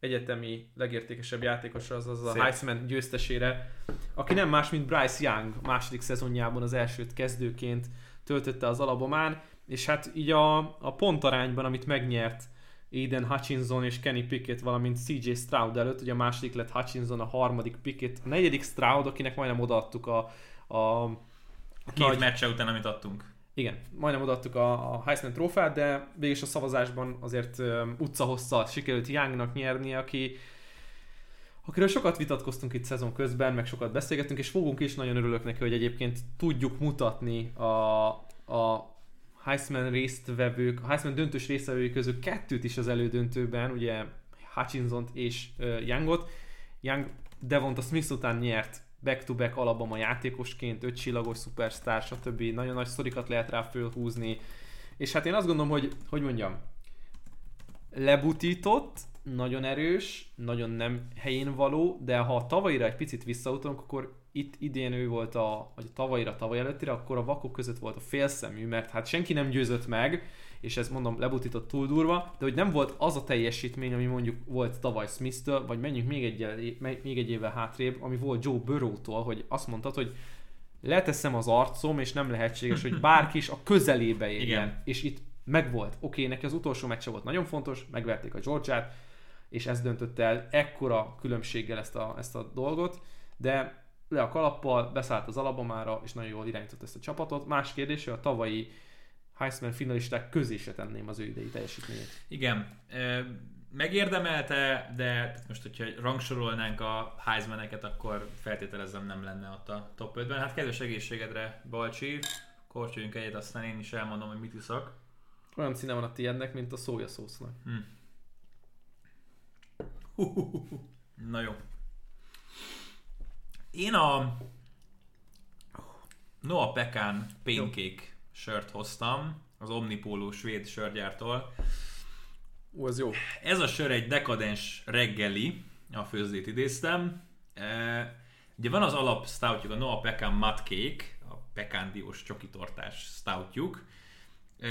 egyetemi legértékesebb játékosra, azaz a. Heisman győztesére, aki nem más, mint Bryce Young második szezonjában az elsőt kezdőként töltötte az alabomán, és hát így a, a pontarányban, amit megnyert Aiden Hutchinson és Kenny Pickett, valamint CJ Stroud előtt, ugye a második lett Hutchinson, a harmadik Pickett, a negyedik Stroud, akinek majdnem odaadtuk a, a két Nagy- meccse után, amit adtunk. igen, majdnem odaadtuk a, a Heisman trófát, de végig a szavazásban azért um, utcahosszal sikerült Youngnak nyerni, aki akiről sokat vitatkoztunk itt szezon közben, meg sokat beszélgettünk, és fogunk is, nagyon örülök neki, hogy egyébként tudjuk mutatni a, a Heisman résztvevők, a Heisman döntős résztvevői közül kettőt is az elődöntőben, ugye Hutchinson és uh, Youngot. Young Devonta Smith után nyert back-to-back Alabama játékosként, öt csillagos szupersztár, stb. Nagyon nagy sztorikat lehet rá fölhúzni. És hát én azt gondolom, hogy, hogy mondjam, lebutított, nagyon erős, nagyon nem helyén való, de ha a tavalyira egy picit visszautalunk, akkor itt idén ő volt a, vagy tavalyira, tavaly előttire, akkor a vakok között volt a félszemű, mert hát senki nem győzött meg, és ezt mondom, lebutított túl durva, de hogy nem volt az a teljesítmény, ami mondjuk volt tavaly Smith-től, vagy menjünk még egy, még egy évvel hátrébb, ami volt Joe Burrow-tól, hogy azt mondtad, hogy leteszem az arcom, és nem lehetséges, hogy bárki is a közelébe érjen. Igen. És itt megvolt. Oké, okay, neki az utolsó meccse volt nagyon fontos, megverték a Georgiát, és ez döntötte el ekkora különbséggel ezt a, ezt a dolgot, de le a kalappal, beszállt az Alabamára, és nagyon jól irányított ezt a csapatot. Más kérdés, hogy a tavalyi Heisman finalisták közé se tenném az ő idei teljesítményét. Igen. Megérdemelte, de most, hogyha rangsorolnánk a Heismaneket, akkor feltételezem nem lenne ott a top 5-ben. Hát kedves egészségedre, Balcsi, korcsoljunk egyet, aztán én is elmondom, hogy mit iszak. Olyan színe van a tiédnek, mint a szójaszósznak. Hm. Na jó. Én a Noah Pekan Pancake sört hoztam, az Omnipoló svéd sörgyártól. Ú, az jó. Ez a sör egy dekadens reggeli, a főzdét idéztem. E, ugye van az alap stoutjuk, a Noah Pekan Mud Cake, a pekándiós csokitortás stoutjuk. E,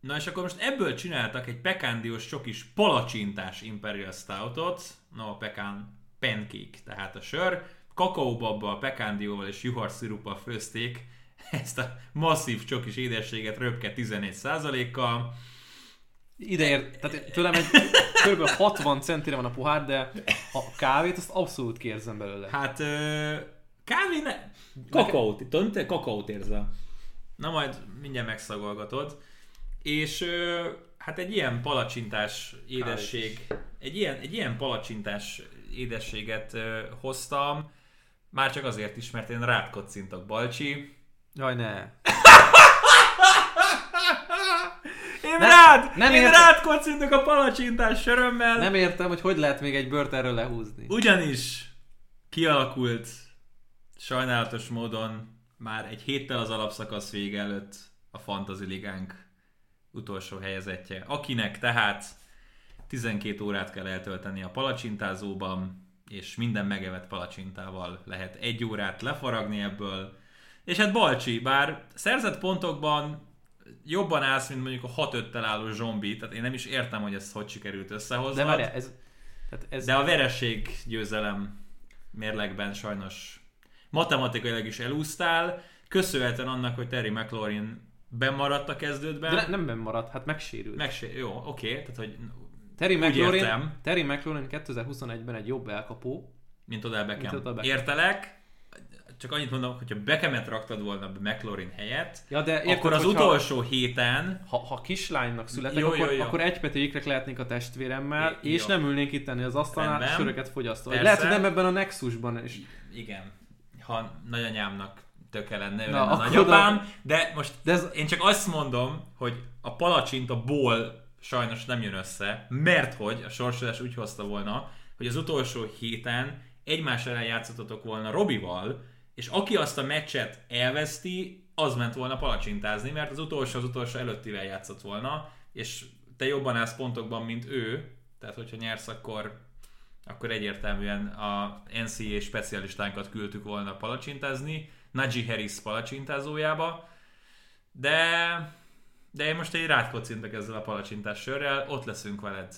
na és akkor most ebből csináltak egy pekándiós csokis palacsintás Imperial Stoutot, Noah Pekan Pancake, tehát a sör. Kakaóbabbal, pekándióval és juhar sziruppal főzték ezt a masszív csokis édességet röpke 14%-kal. Ide ér, tehát tőlem egy kb. 60 centire van a pohár, de a kávét azt abszolút kérzem belőle. Hát ö, kávé ne... Kakaót, tudod, te kakaót érzel. Na majd mindjárt megszagolgatod. És ö, hát egy ilyen palacsintás édesség, egy ilyen, egy ilyen palacsintás édességet hoztam, már csak azért is, mert én rád kocintok, Balcsi. Jaj, ne. Én Nem- rád! nem én értem. rád kocintok a palacsintás sörömmel. Nem értem, hogy hogy lehet még egy bört erről lehúzni. Ugyanis kialakult sajnálatos módon már egy héttel az alapszakasz vége előtt a Fantasy Ligánk utolsó helyezettje, akinek tehát 12 órát kell eltölteni a palacsintázóban, és minden megevett palacsintával lehet egy órát lefaragni ebből. És hát Balcsi, bár szerzett pontokban jobban állsz, mint mondjuk a 6-5-tel álló zombi, tehát én nem is értem, hogy ezt hogy sikerült összehozni. De várjál, ez, tehát ez, De a vereség győzelem mérlegben sajnos matematikailag is elúsztál, köszönhetően annak, hogy Terry McLaurin bemaradt a kezdődben. de ne, nem benn maradt, hát megsérült. Meg jó, oké, tehát hogy Terry McLaurin. Terry McLaurin 2021-ben egy jobb elkapó. mint Odell Mint Beckham. Odell Beckham. Értelek, csak annyit mondom, hogyha Beckhamet raktad volna McLaurin helyett, Ja, de érted, akkor az hogyha- utolsó héten Ha, ha kislánynak születek, Jó, jó, akkor, jó. akkor egypetű ikrek lehetnék a testvéremmel, I- és jó. nem ülnénk itt tenni az asztalnál, Rendben. söröket fogyasztva. Persze. Lehet, hogy nem ebben a Nexusban is. igen, ha nagyanyámnak töke lenne, Na, lenne a nagyapám, de most De ez, Én csak azt mondom, hogy a palacsint a ból sajnos nem jön össze, mert hogy a sorsolás úgy hozta volna, hogy az utolsó héten egymás ellen játszottatok volna Robival, és aki azt a meccset elveszti, az ment volna palacsintázni, mert az utolsó az utolsó előttivel játszott volna, és te jobban állsz pontokban, mint ő, tehát hogyha nyersz, akkor akkor egyértelműen a NCAA specialistánkat küldtük volna palacsintázni, Najee Harris palacsintázójába, de, de én most egy rátkocintok ezzel a palacsintás sörrel, ott leszünk veled.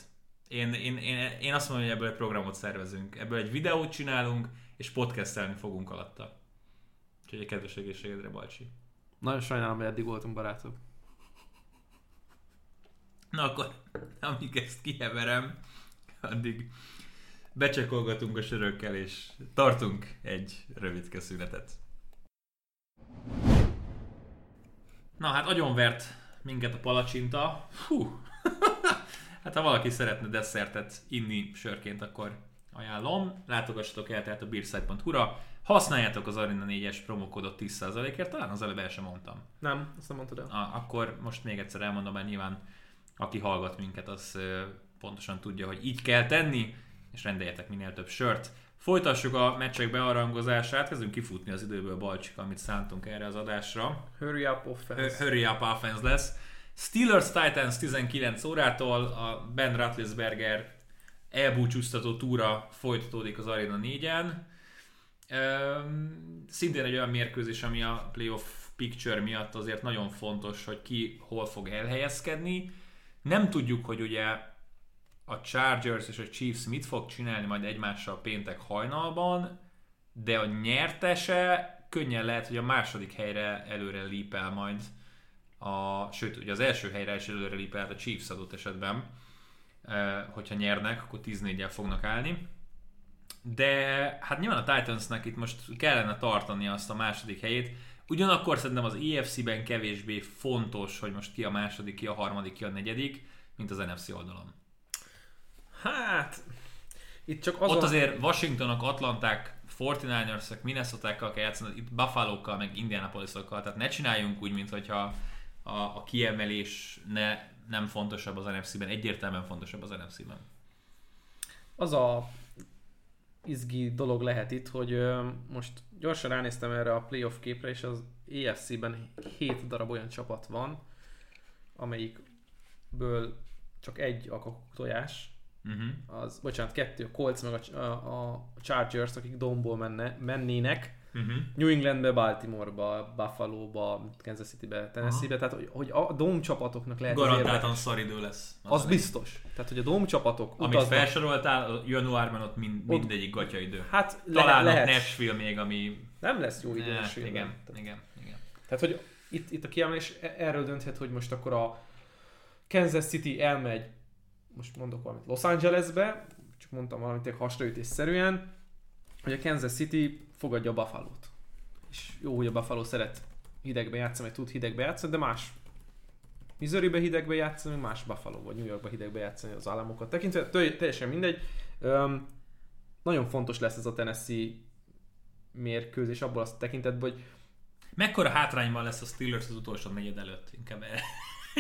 Én, én, én, én azt mondom, hogy ebből egy programot szervezünk. Ebből egy videót csinálunk, és podcastelni fogunk alatta. Úgyhogy egy kedves egészségedre, Balcsi. nagyon sajnálom, hogy eddig voltunk barátok. Na akkor, amíg ezt kiheverem, addig becsekolgatunk a sörökkel, és tartunk egy rövid szünetet. Na hát agyonvert minket a palacsinta. Hú. hát ha valaki szeretne desszertet inni sörként, akkor ajánlom. Látogassatok el tehát a beersite.hu-ra. Használjátok az Arena 4-es promokódot 10%-ért, talán az előbb el sem mondtam. Nem, azt nem mondtad el. A, akkor most még egyszer elmondom, mert nyilván aki hallgat minket, az pontosan tudja, hogy így kell tenni, és rendeljetek minél több sört. Folytassuk a meccsek bearangozását, kezdünk kifutni az időből, Balcsik, amit szántunk erre az adásra. Hurry up offense. Hurry up offense lesz. Steelers Titans 19 órától a Ben Roethlisberger elbúcsúztató túra folytatódik az Arena 4-en. Üm, szintén egy olyan mérkőzés, ami a playoff picture miatt azért nagyon fontos, hogy ki hol fog elhelyezkedni. Nem tudjuk, hogy ugye a Chargers és a Chiefs mit fog csinálni majd egymással péntek hajnalban, de a nyertese könnyen lehet, hogy a második helyre előre lépel majd a, sőt, ugye az első helyre is előre lépelt a Chiefs adott esetben, eh, hogyha nyernek, akkor 14 fognak állni. De hát nyilván a Titansnak itt most kellene tartani azt a második helyét, ugyanakkor szerintem az EFC-ben kevésbé fontos, hogy most ki a második, ki a harmadik, ki a negyedik, mint az NFC oldalon. Hát, itt csak az Ott a... azért Washingtonok, Atlanták, 49ers-ek, Minnesota-kkal kell játszani, itt Buffalo-kkal, meg Indianapolis-okkal, tehát ne csináljunk úgy, mintha a, a kiemelés ne, nem fontosabb az NFC-ben, egyértelműen fontosabb az NFC-ben. az a izgi dolog lehet itt, hogy ö, most gyorsan ránéztem erre a playoff képre, és az EFC-ben 7 darab olyan csapat van, amelyikből csak egy a tojás, Uh-huh. az, bocsánat, kettő, a Colts meg a, a, a Chargers, akik domból menne, mennének, Uh-huh. New Englandbe, Baltimoreba, Buffaloba, Kansas Citybe, Tennessee-be, tehát hogy, hogy a dom csapatoknak lehet az Garantáltan szaridő lesz. Az a- biztos. Tehát, hogy a dom csapatok Amit utaznak, felsoroltál, januárban ott mind, Ott- mindegyik gatyaidő. hát le, Talán lehet. a Nashville még, ami... Nem lesz jó idő Eh, Nashville-ben. igen, igen, igen. Tehát, hogy itt, itt a kiemelés e- erről dönthet, hogy most akkor a Kansas City elmegy, most mondok valamit, Los Angelesbe, csak mondtam valamit hasraütésszerűen, hogy a Kansas City fogadja a Buffalo-t. És jó, hogy a Buffalo szeret hidegbe játszani, vagy tud hidegbe játszani, de más Missouri-be hidegbe játszani, más Buffalo vagy New Yorkba hidegbe játszani az államokat tekintve, teljesen mindegy. Öm, nagyon fontos lesz ez a Tennessee mérkőzés abból azt tekintetben, hogy Mekkora hátrányban lesz a Steelers az utolsó negyed előtt? Inkább erre-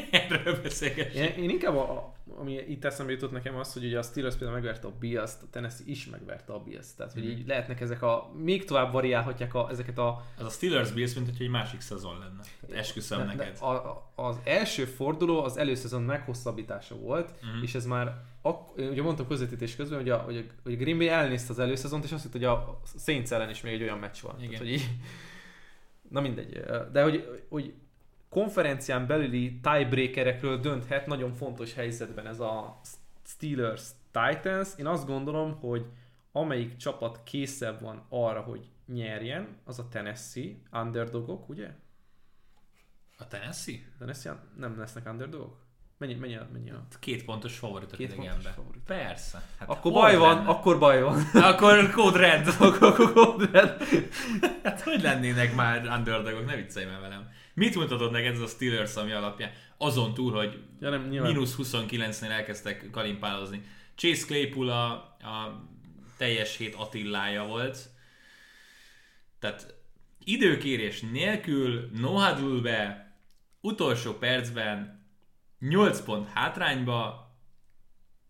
erről beszélgessünk. Én, én inkább, a, ami itt eszembe jutott nekem az, hogy ugye a Steelers például megverte a bills a Tennessee is megverte a bills Tehát, hogy Mhm. így lehetnek ezek a, még tovább variálhatják a, ezeket a... Az a Steelers Bills, mint hogy egy másik szezon lenne. Tehát esküszöm de- neked. De, a, az első forduló az előszezon meghosszabbítása volt, Mhm. és ez már, ak- ugye mondtam közvetítés közben, hogy a, hogy a, hogy a Green Bay elnézte az előszezont, és azt hitt, hogy a Saints ellen is még egy olyan meccs van. Igen. Tehát, hogy így, na mindegy. De hogy, hogy konferencián belüli tiebreakerekről dönthet nagyon fontos helyzetben ez a Steelers Titans. Én azt gondolom, hogy amelyik csapat készebb van arra, hogy nyerjen, az a Tennessee, underdogok, ugye? A Tennessee? Tennessee nem lesznek underdogok? Mennyi, mennyi, a- mennyi a... Két pontos favorit Két pontos favorit. Persze. Hát Akkor baj van, lenne? akkor baj van. Akkor Code Red. akkor Hát hogy lennének már underdogok? Ne viccelj már velem. Mit mutatott neked ez a Steelers, ami alapján? Azon túl, hogy ja, nem, mínusz 29-nél elkezdtek kalimpálozni. Chase Claypool a, a teljes hét Attillája volt. Tehát időkérés nélkül, no be utolsó percben 8 pont hátrányba,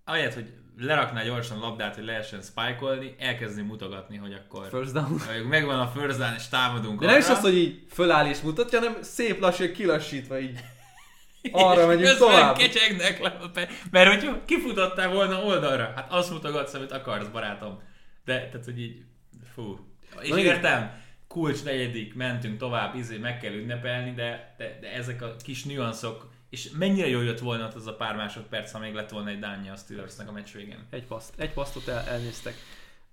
ahelyett, hogy lerakná gyorsan labdát, hogy lehessen spike elkezdeni mutogatni, hogy akkor First down. hogy megvan a first down, és támadunk De nem is arra. az, hogy így föláll és mutatja, hanem szép lassan kilassítva így. Arra És megyünk tovább. kecsegnek le, mert hogyha kifutottál volna oldalra, hát azt mutogatsz, amit akarsz, barátom. De, tehát, hogy így, fú. És Na értem, kulcs negyedik, mentünk tovább, izé, meg kell ünnepelni, de, de, de ezek a kis nüanszok, és mennyire jól jött volna az a pár másodperc, ha még lett volna egy dánja a Steelersnek a meccs végén. Egy paszt, egy pasztot el, elnéztek.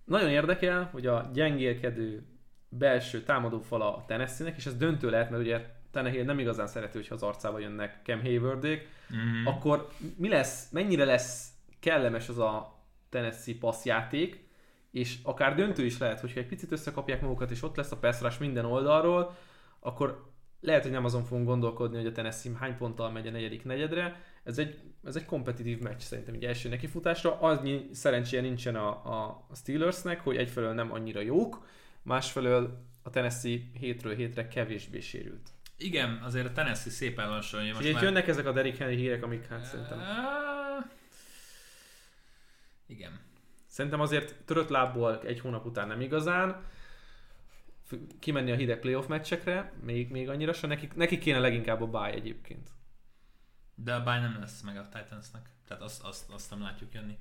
Nagyon érdekel, hogy a gyengélkedő belső támadó fala a Tennessee-nek, és ez döntő lehet, mert ugye Tannehill nem igazán szereti, hogyha az arcába jönnek Cam Haywardék, Mm-hmm. akkor mi lesz, mennyire lesz kellemes az a Tennessee passzjáték, és akár döntő is lehet, hogyha egy picit összekapják magukat, és ott lesz a pass minden oldalról, akkor lehet, hogy nem azon fogunk gondolkodni, hogy a Tennessee hány ponttal megy a negyedik negyedre. Ez egy, ez egy kompetitív meccs szerintem egy első nekifutásra. Annyi szerencséje nincsen a, a, Steelersnek, hogy egyfelől nem annyira jók, másfelől a Tennessee hétről hétre kevésbé sérült. Igen, azért a Tennessee szépen lassan jön. Most már... jönnek ezek a Derrick Henry hírek, amik hát szerintem... Igen. Szerintem azért törött lábból egy hónap után nem igazán. Kimenni a hideg playoff meccsekre, még, még annyira sem. Nekik, nekik kéne leginkább a bye egyébként. De a bye nem lesz meg a Titansnak. Tehát azt, azt, azt nem látjuk jönni.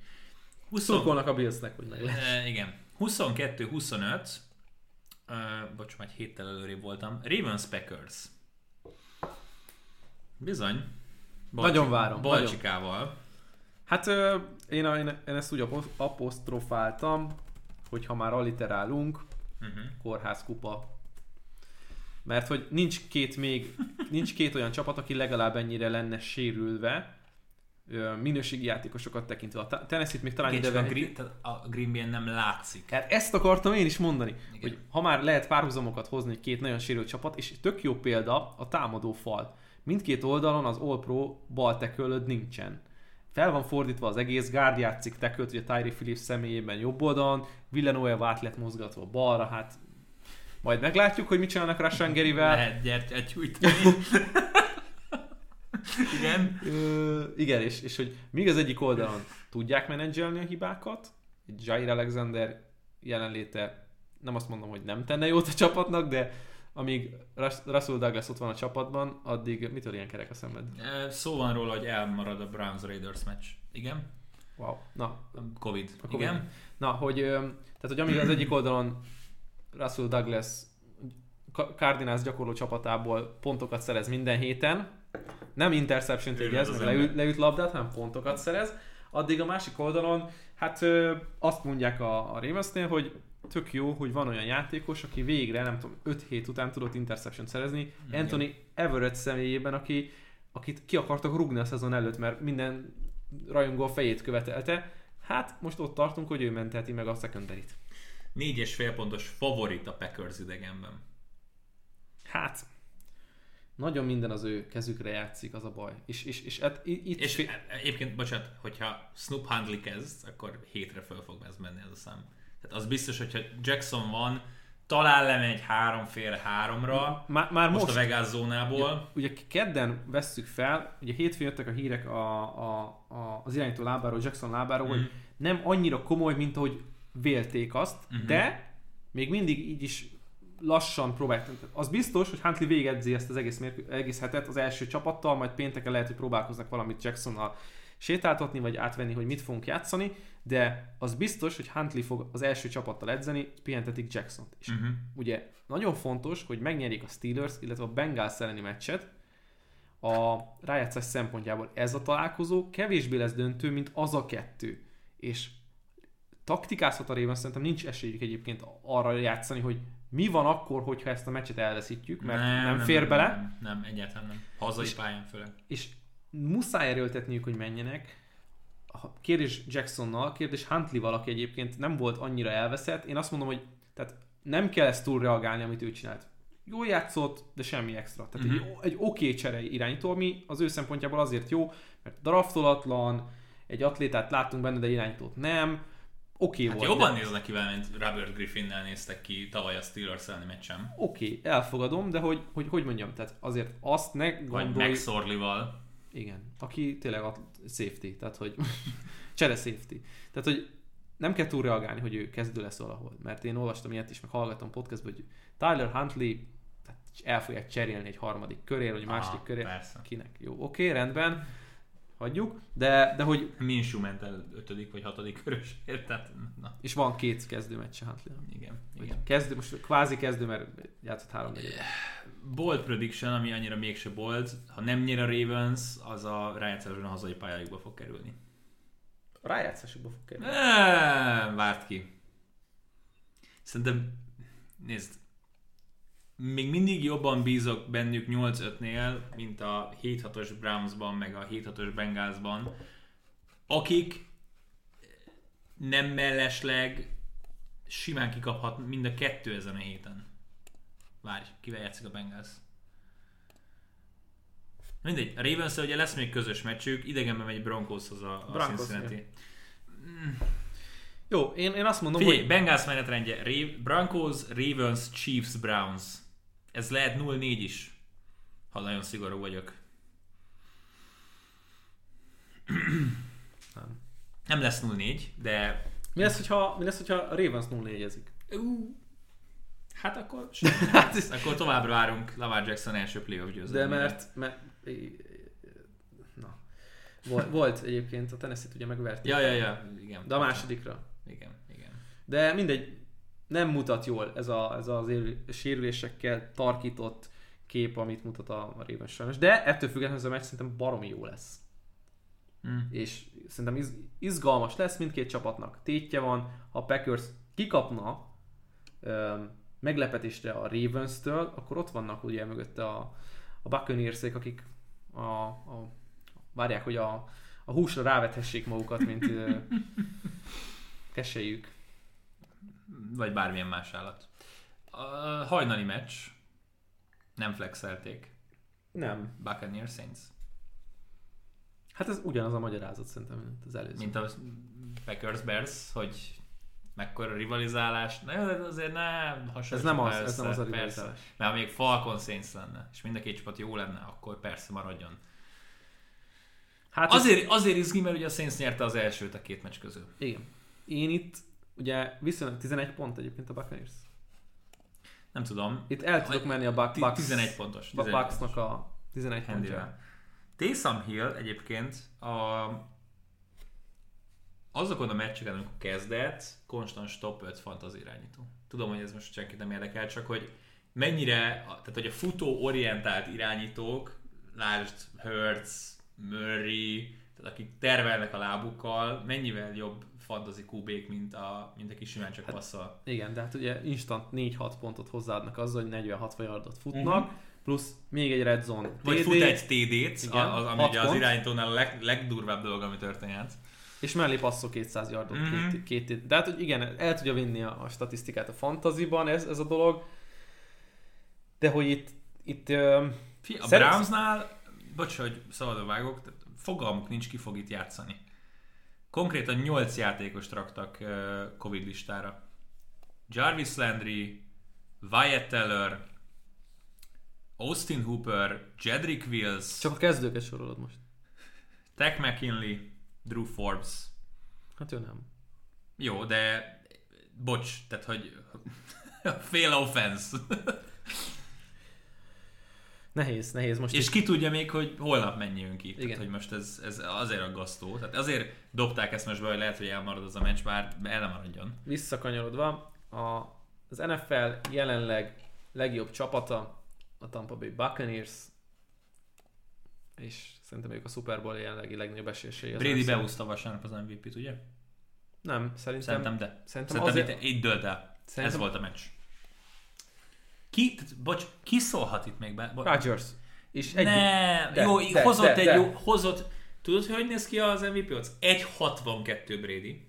20... Szurkolnak a Billsnek, hogy meg lesz. E, igen. 22-25. Uh, bocs, már egy héttel előrébb voltam. Ravens Packers. Bizony. Nagyon várom, Balcsikával. Hát ö, én, én, én ezt úgy apo- apostrofáltam, hogy ha már alliterálunk, Uh-huh. kórházkupa. Mert hogy nincs két még, nincs két olyan csapat, aki legalább ennyire lenne sérülve, minőségi játékosokat tekintve. A Tennessee-t még talán Igen, ide a. Green, a Green Bay nem látszik. Hát ezt akartam én is mondani, Igen. hogy ha már lehet párhuzamokat hozni hogy két nagyon sérült csapat, és tök jó példa a támadó fal. Mindkét oldalon az All Pro bal tekölöd nincsen. Fel van fordítva az egész, Guard játszik tekölt, ugye Tyree Phillips személyében jobb oldalon, Villanueva át lett mozgatva balra, hát majd meglátjuk, hogy mit csinálnak Rashan Garyvel. Lehet gyertyát gyújtani. Igen. Ö, igen, és, és hogy míg az egyik oldalon tudják menedzselni a hibákat, Jair Alexander jelenléte nem azt mondom, hogy nem tenne jót a csapatnak, de amíg Rus- Russell Douglas ott van a csapatban, addig mitől ilyen kerek a szemed? Ö, Szó van róla, hogy elmarad a Browns Raiders meccs. Igen? Wow. Na, Covid. A Covid. Igen? na hogy, tehát, hogy amíg az egyik oldalon Russell Douglas Cardinals gyakorló csapatából pontokat szerez minden héten, nem interception az meg leüt, leüt labdát, hanem pontokat szerez, addig a másik oldalon, hát ö, azt mondják a, a Ravensnél, hogy tök jó, hogy van olyan játékos, aki végre, nem tudom, 5 hét után tudott interception szerezni, Igen. Anthony Everett személyében, aki, akit ki akartak rugni a szezon előtt, mert minden rajongó a fejét követelte. Hát most ott tartunk, hogy ő menteti meg a secondary-t. Négy és fél pontos favorit a Packers idegenben. Hát, nagyon minden az ő kezükre játszik, az a baj. És, és, és hát, i- itt És fi- egyébként, bocsánat, hogyha Snoop Hundley kezd, akkor hétre föl fog ez menni ez a szám. Tehát az biztos, hogyha Jackson van, talán lemegy három fél háromra, már, már most, most, a Vegas zónából. ugye kedden vesszük fel, ugye hétfőn jöttek a hírek a, a, a, az irányító lábáról, Jackson lábáról, Mhm. hogy nem annyira komoly, mint ahogy vélték azt, Mhm. de még mindig így is lassan próbáltak. Az biztos, hogy Huntley végedzi ezt az egész, mérkő, egész hetet az első csapattal, majd pénteken lehet, hogy próbálkoznak valamit Jacksonnal sétáltatni, vagy átvenni, hogy mit fogunk játszani, de az biztos, hogy Huntley fog az első csapattal edzeni, pihentetik Jackson-t. És Uh-huh. ugye nagyon fontos, hogy megnyerik a Steelers, illetve a Bengals elleni meccset, a rájátszás szempontjából ez a találkozó kevésbé lesz döntő, mint az a kettő. És taktikázhat a Ravens, szerintem nincs esélyük egyébként arra játszani, hogy mi van akkor, hogyha ezt a meccset elveszítjük, mert nem, nem fér nem, bele, Nem, nem, egyáltalán nem. Hazai És- pályán főleg. és muszáj erőltetniük, hogy menjenek. Kérdés Jacksonnal, kérdés Huntley-val, aki egyébként nem volt annyira elveszett. Én azt mondom, hogy tehát nem kell ezt túl reagálni, amit ő csinált. Jól játszott, de semmi extra. Tehát Mhm. egy, egy oké csere irányító, ami az ő szempontjából azért jó, mert draftolatlan, egy atlétát láttunk benne, de irányítót nem. Oké Hát volt. jobban de- néznek ki vele, mint Robert Griffinnel néztek ki tavaly a Steelers elleni meccsen. Oké, elfogadom, de hogy, hogy, hogy mondjam, tehát azért azt ne Vagy gondolj... Max Orlival. Igen, aki tényleg a safety, tehát hogy csere safety. Tehát, hogy nem kell túl reagálni, hogy ő kezdő lesz valahol. Mert én olvastam ilyet is, meg hallgattam podcastban, hogy Tyler Huntley tehát el fogják cserélni egy harmadik körére, vagy második Ah, körére. persze. Kinek? Jó, oké, rendben, hagyjuk. De, de hogy, Minshew ment el ötödik vagy hatodik körösért, tehát na, és van két kezdő meccse huntley igen, Vagy igen. Kezdő, most kvázi kezdő, mert játszott három negyed. Bold prediction, ami annyira mégse bold, ha nem nyer a Ravens, az a rájátszásban a hazai pályájukba fog kerülni. A rájátszásokba fog kerülni. Eee, várt ki. Szerintem, nézd, még mindig jobban bízok bennük 8-5-nél, mint a 7-6-os Brownsban, meg a 7-6-os Bengalsban, akik nem mellesleg simán kikaphat mind a kettő ezen a héten. Várj, kivel játszik a Bengals? Mindegy, a ravens ugye lesz még közös meccsük, idegenben megy Broncoshoz a, a Broncos, Cincinnati. Jó, én, én azt mondom, Figyelj, hogy Bengals menetrendje, Ra- Broncos, Ravens, Chiefs, Browns. Ez lehet 0-4 is, ha nagyon szigorú vagyok. Nem. Nem lesz 0-4, de... mi lesz, hogyha, mi lesz, hogyha a Ravens 0 ezik Ú, hát akkor... Hát akkor tovább várunk Lamar Jackson első playoff De győzelmére. mert, mert na, volt, volt egyébként, a Tennessee-t ugye megverték, Ja, ja, ja, igen. de a másodikra. Igen, igen. De mindegy, nem mutat jól ez, a, ez az él- sérülésekkel tarkított kép, amit mutat a, Ravens sajnos. De ettől függetlenül ez a meccs szerintem baromi jó lesz. Mm. És szerintem iz, izgalmas lesz mindkét csapatnak. Tétje van, ha Packers kikapna öm, meglepetésre a Ravens-től, akkor ott vannak ugye mögötte a, a buccaneers akik a, a, várják, hogy a, a húsra rávethessék magukat, mint ö, keselyük. Vagy bármilyen más állat. A hajnali meccs. Nem flexelték. Nem. Buccaneers Saints. Hát ez ugyanaz a magyarázat szerintem, mint az előző. Mint a Packers Bears, hogy mekkora rivalizálás. Ne, azért nem ez nem az, ez nem az a persze. Mert ha még Falcon Saints lenne, és mind a két csapat jó lenne, akkor persze maradjon. Hát ez- Azért, azért izgi, mert ugye a Saints nyerte az elsőt a két meccs közül. Igen. Én itt, ugye viszonylag 11 pont egyébként a Buccaneers. Nem tudom. Itt el tudok menni a Bucks, 11 pontos. Buc- 11 Bucksnak a 11 pontja. Taysom Hill egyébként a, azokon a meccseken, amikor kezdett, konstant top 5 fantasy irányító. Tudom, hogy ez most senkit nem érdekel, csak hogy mennyire, tehát hogy a futó orientált irányítók, lásd Hurts, Murray, tehát akik tervelnek a lábukkal, mennyivel jobb fantasy kubék, mint a, mint aki simán csak passzol. Igen, de hát ugye instant 4-6 pontot hozzáadnak azzal, hogy 40-60 yardot futnak, Mhm. plusz még egy red zone Vagy TD, fut egy TD-t, Igen, az, ami ugye az irányítónál a leg, legdurvább dolog, ami történhet. és mellé passzol 200 yardot Mhm. két, két, két, De hát, hogy igen, el tudja vinni a, a statisztikát a fantaziban ez, ez a dolog, de hogy itt, itt Fi, a Szerint- Brownsnál, bocs, hogy szabadon vágok, fogalmuk nincs, ki fog itt játszani. Konkrétan 8 játékost raktak Covid listára. Jarvis Landry, Wyatt Teller, Austin Hooper, Jedrick Wills, csak a kezdőket sorolod most. Tech McKinley, Drew Forbes. Hát ő nem. Jó, de bocs, tehát hogy fél offense. Nehéz, nehéz. Most És ki tudja még, hogy holnap jön ki. Igen. Tehát, hogy most ez, ez azért aggasztó. Tehát azért dobták ezt most be, hogy lehet, hogy elmarad az a meccs, bár el nem maradjon. visszakanyarodva, a, az NFL jelenleg legjobb csapata a Tampa Bay Buccaneers, és szerintem ők a Super Bowl jelenlegi legnagyobb esélyesei. az Brady beúszta vasárnap az MVP-t, ugye? Nem, szerintem, Szerintem de. szerintem, Szerintem azért, itt, itt dölt el. Szerintem- Ez volt a meccs. Ki, tehát, bocs, ki szólhat itt még be? Bo- Rodgers. És egy, Nem, de, jó, de, hozott de, egy de. jó, hozott, tudod, hogy néz ki az MVP odds? 1.62 Brady,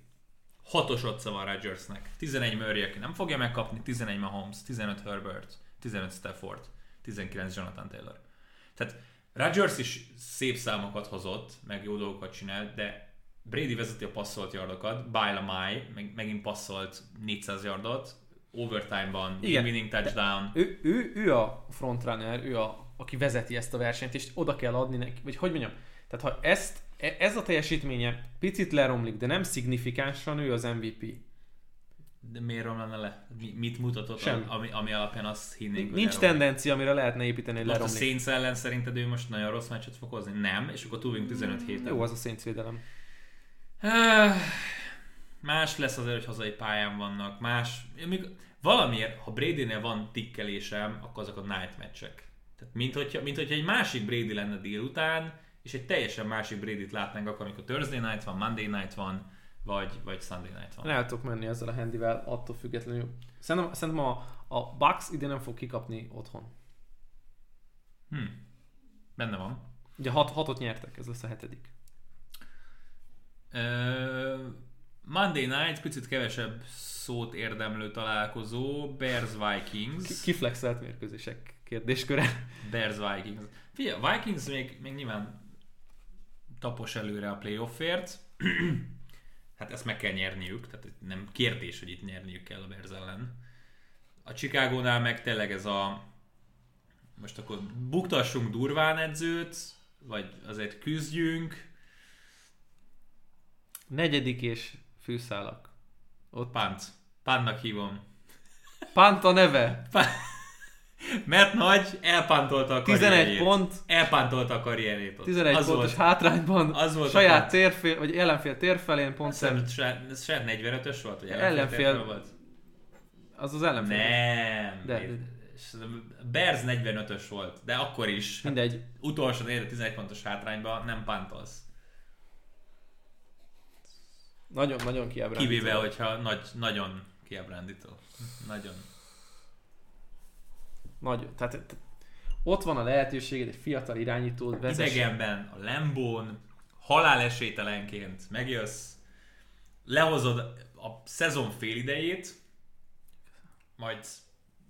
6-os odsza van Rodgersnek, 11 Murray, aki nem fogja megkapni, 11 Mahomes, 15 Herbert, 15 Stafford, 19 Jonathan Taylor. Tehát Rodgers is szép számokat hozott, meg jó dolgokat csinált, de Brady vezeti a passzolt yardokat, Byle Mai meg, megint passzolt 400 yardot, overtime-ban, Igen, winning touchdown. ő, ő, ő a frontrunner, ő a, aki vezeti ezt a versenyt, és oda kell adni neki, vagy hogy mondjam, tehát ha ezt, e- ez a teljesítménye picit leromlik, de nem szignifikánsan, ő az MVP. De miért romlana le? Mi, mit mutatott, Semmi. ami, ami alapján azt hinnénk, hogy Nincs leromlik? tendencia, amire lehetne építeni, hogy Most a leromlik. Saints ellen szerinted ő most nagyon rossz meccset fog hozni? Nem, és akkor túlvünk 15 héten. Jó az a Saints védelem. Más lesz azért, hogy hazai pályán vannak, más... Még valamiért, ha Brady-nél van tikkelésem, akkor azok a night meccsek. Tehát mint hogyha, mint hogyha egy másik Brady lenne délután, és egy teljesen másik Brady-t látnánk akkor, amikor Thursday night van, Monday night van, vagy, vagy Sunday night van. Tudok menni ezzel a handivel, attól függetlenül. Szerintem, szerintem a, a Bucks ide nem fog kikapni otthon. Hm. Benne van. Ugye hat, hatot nyertek, ez lesz a hetedik. Ö, Monday night, picit kevesebb szót érdemlő találkozó, Bears Vikings. Ki- Kiflexelt mérkőzések kérdésköre. Bears Vikings. Figyelj, Vikings még, még nyilván tapos előre a playoffért. hát ezt meg kell nyerniük, tehát nem kérdés, hogy itt nyerniük kell a Bears ellen. A Chicagónál meg tényleg ez a most akkor buktassunk durván edzőt, vagy azért küzdjünk, Negyedik és főszálak. Ott Pant. Pantnak hívom. Panta neve. Mert nagy elpántolta a 11 karrierjét. pont, Elpántolta a karrierjét ott. 11 az pontos volt, hátrányban, az volt a saját pont. térfél, vagy ellenfél térfelén pont saját, ez saját 45-ös volt, vagy Ellenfél- ellenfél volt? az az ellenfél. Nem. De- Bears 45-ös volt, de akkor is. Mindegy. Utolsó érde 11 pontos hátrányba nem pántolsz. Nagyon, nagyon kiábrándító. Kivéve, hogyha nagy, nagyon kiábrándító. Nagyon. Nagy, tehát, tehát ott van a lehetőséged, egy fiatal irányítót vezess. Idegenben, a Lembón, halálesételenként megjössz, lehozod a szezon fél idejét, majd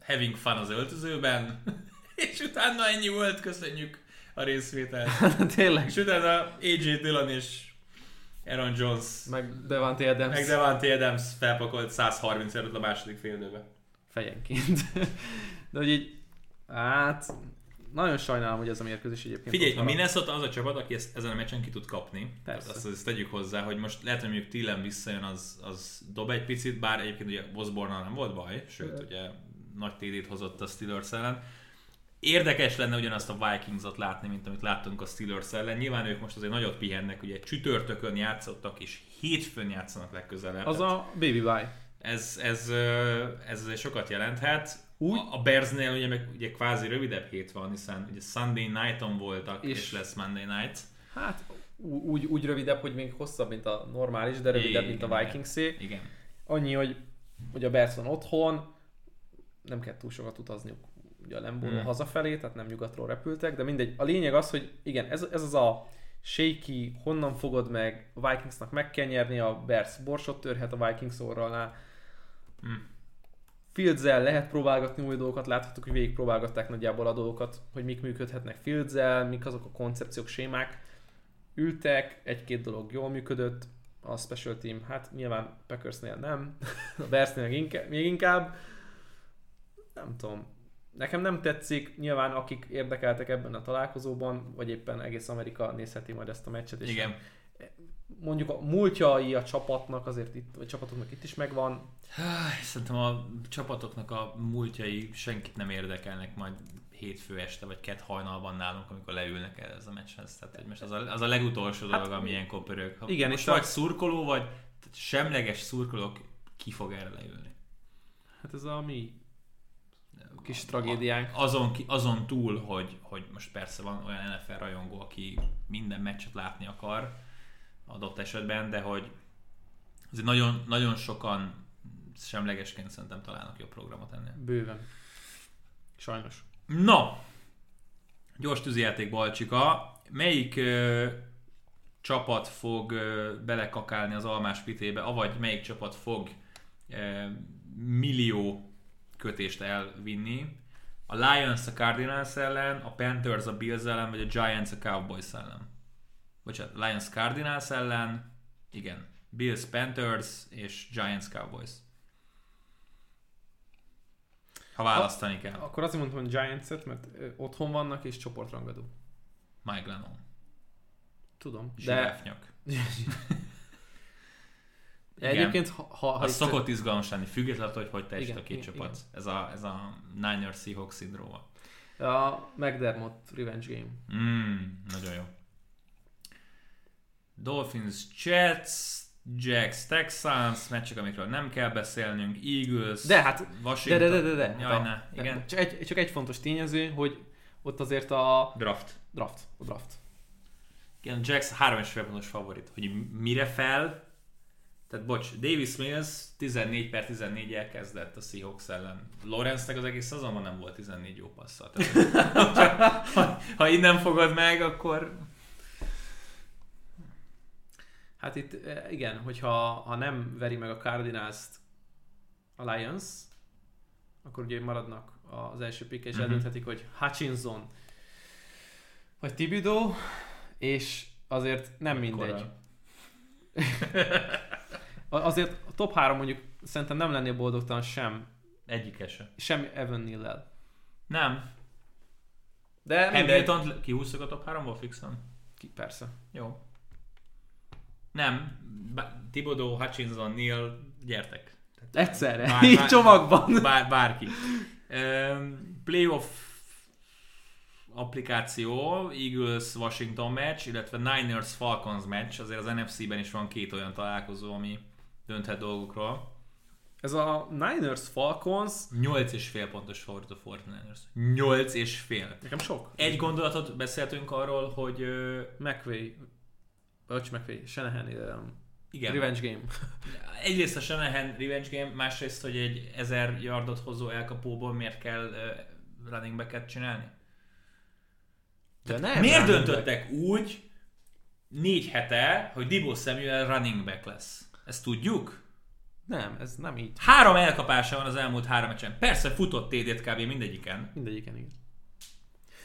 having fun az öltözőben, és utána ennyi volt, köszönjük a részvételt. Tényleg. És utána AJ Dillon és Aaron Jones, Meg Devante Adams meg Devante Adams felpakolt 130 előtt a második fél időbe. fejenként. De hogy így, hát nagyon sajnálom, hogy ez a mérkőzés egyébként Figyelj, a. Minnesota az a csapat, aki ezt, ezen a meccsen ki tud kapni. Persze. Azt, azt tegyük hozzá, hogy most lehet, hogy mondjuk Tillen visszajön, az, az dob egy picit, bár egyébként ugye osborne nem volt baj, sőt, ugye nagy TD-t hozott a Steelers ellen. Érdekes lenne ugyanazt a Vikingsot látni, mint amit láttunk a Steelers ellen. Nyilván ők most azért nagyot pihennek, ugye csütörtökön játszottak, és hétfőn játszanak legközelebb. Az a Baby Bye. Ez, ez, ez azért sokat jelenthet. Úgy? A Bearsnél ugye, meg, ugye kvázi rövidebb hét van, hiszen ugye Sunday night-on voltak, és, És- lesz Monday night. Hát úgy, úgy rövidebb, hogy még hosszabb, mint a normális, de rövidebb, mint a Igen, Vikingszé. Igen. Annyi, hogy, hogy a Bears van otthon, nem kell túl sokat utazniuk ugye a Lembóról Hmm. hazafelé, tehát nem nyugatról repültek, de mindegy. A lényeg az, hogy igen, ez, ez az a shaky, honnan fogod meg, a Vikingsnak meg kell nyerni, a Bears borsot törhet a Vikings orralnál. Hmm. Fields-el lehet próbálgatni új dolgokat, láthattuk, hogy végig próbálgatták nagyjából a dolgokat, hogy mik működhetnek Fields-el, mik azok a koncepciók, sémák. Ültek, egy-két dolog jól működött, a special team, hát nyilván Packersnél nem, a Bearsnél inkább, még inkább, nem tudom, nekem nem tetszik, nyilván akik érdekeltek ebben a találkozóban, vagy éppen egész Amerika nézheti majd ezt a meccset, és Igen. mondjuk a múltjai a csapatnak azért itt, vagy csapatoknak itt is megvan, Szerintem a csapatoknak a múltjai senkit nem érdekelnek majd hétfő este vagy kett hajnalban nálunk, amikor leülnek el ez a meccshez. Tehát hogy most az a, az a legutolsó Hát, dolog, ami ilyenkor pörög. Ha igen, most és a- vagy szurkoló, vagy semleges szurkolók, ki fog erre leülni? hát ez a mi kis tragédiánk. Azon, ki- azon túl, hogy, hogy most persze van olyan NFL rajongó, aki minden meccset látni akar adott esetben, de hogy azért nagyon, nagyon sokan semlegesként szerintem találnak jobb programot ennél. Bőven. Sajnos. Na, gyors tűzijáték Balcsika. Melyik ö, csapat fog ö, belekakálni az almás pitébe, avagy melyik csapat fog ö, millió kötést elvinni? A Lions a Cardinals ellen, a Panthers a Bills ellen, vagy a Giants a Cowboys ellen? Bocsánat, Lions Cardinals ellen, igen. Bills Panthers és Giants Cowboys. Ha választani kell. Akkor azért mondtam, hogy Giants-et, mert otthon vannak és csoportrangadó. Mike Lennon. Tudom. De Zsiráfnyak. de egyébként, ha, ha, Az szokott izgalmas lenni, függetlenül, hogy hogy teljesít Igen, a két igen, csapat. Ez a, ez a Niners Seahawks szindróma. a McDermott Revenge Game. Mm, nagyon jó. Dolphins, Jets, Jacks, Texans, meccsek, amikről nem kell beszélnünk, Eagles, De hát, de, Washington. de, de, de, de. Jaj, Hát a- ne. de- Igen. Csak egy, csak egy fontos tényező, hogy ott azért a Draft. draft. A draft. Igen, Jacks három és fél pontos favorit. Hogy mire fel? Tehát bocs, Davis Mills 14 per 14 elkezdett a Seahawks ellen. Lawrence-nek az egész szezonban nem volt 14 jó passza. Tehát, ha, ha innen fogod meg, akkor Hát itt eh, igen, hogyha ha nem veri meg a Cardinals-t a Lions, akkor ugye maradnak az első pick, és Mhm. eldönthetik, hogy Hutchinson vagy Thibodeau, és azért nem mindegy. Azért a top 3 mondjuk szerintem nem lennél boldogtalan sem, egyik se. sem Evan Neal-lel. Nem. De. Hamilton kihúztuk a top 3-ból fixen? Ki- Persze. Jó. Nem. Thibodeau, Hutchinson, Neil, gyertek. Egyszerre, Bár- így bár- csomagban. Bár, bárki. Playoff applikáció, Eagles Washington meccs, illetve Niners Falcons meccs, azért az NFC-ben is van két olyan találkozó, ami dönthet dolgokról. Ez a Niners Falcons 8 és fél pontos favorit a 49ers. 8 és fél. nekem sok. Egy gondolatot beszéltünk arról, hogy ö, McVay, Bocs, McVay, Shanahan, um, igen, Revenge Game. egyrészt a Shanahan revenge game, másrészt, hogy egy 1000 yardot hozó elkapóból miért kell ö, running back-et csinálni? De nem Miért döntöttek úgy négy hete, hogy Dibo Samuel running back lesz? Ezt tudjuk? Nem, ez nem így. Három elkapása van az elmúlt három meccsen. Persze futott TD-t kb. mindegyiken. Mindegyiken igen.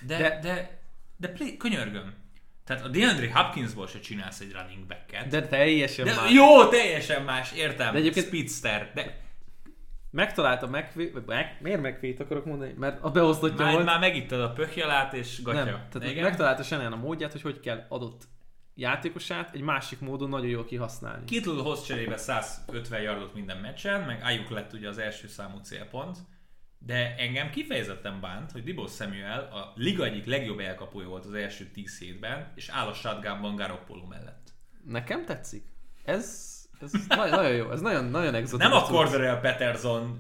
De, De- de, de play, könyörgöm. Tehát a DeAndre Hopkinsból se csinálsz egy running back-et. De teljesen De más. jó, teljesen más, értem. De egyébként- Speedster. De Megtalálta McVay, meg, miért McVay-t akarok mondani? Mert a beosztottja már, volt. már megittad a pöhjalát és gatya. Nem, tehát Igen? megtalálta Shanahan a módját, hogy hogy kell adott játékosát egy másik módon nagyon jól kihasználni. Kittle hoz cserébe 150 yardot minden meccsen, meg Ayuk lett ugye az első számú célpont, de engem kifejezetten bánt, hogy Dibos Samuel a liga egyik legjobb elkapója volt az első 10 hétben, és áll a shotgunban Garoppolo mellett. Nekem tetszik. Ez, ez nagyon, nagyon jó, ez nagyon, nagyon exotikus. Nem a. Cordarel Peterson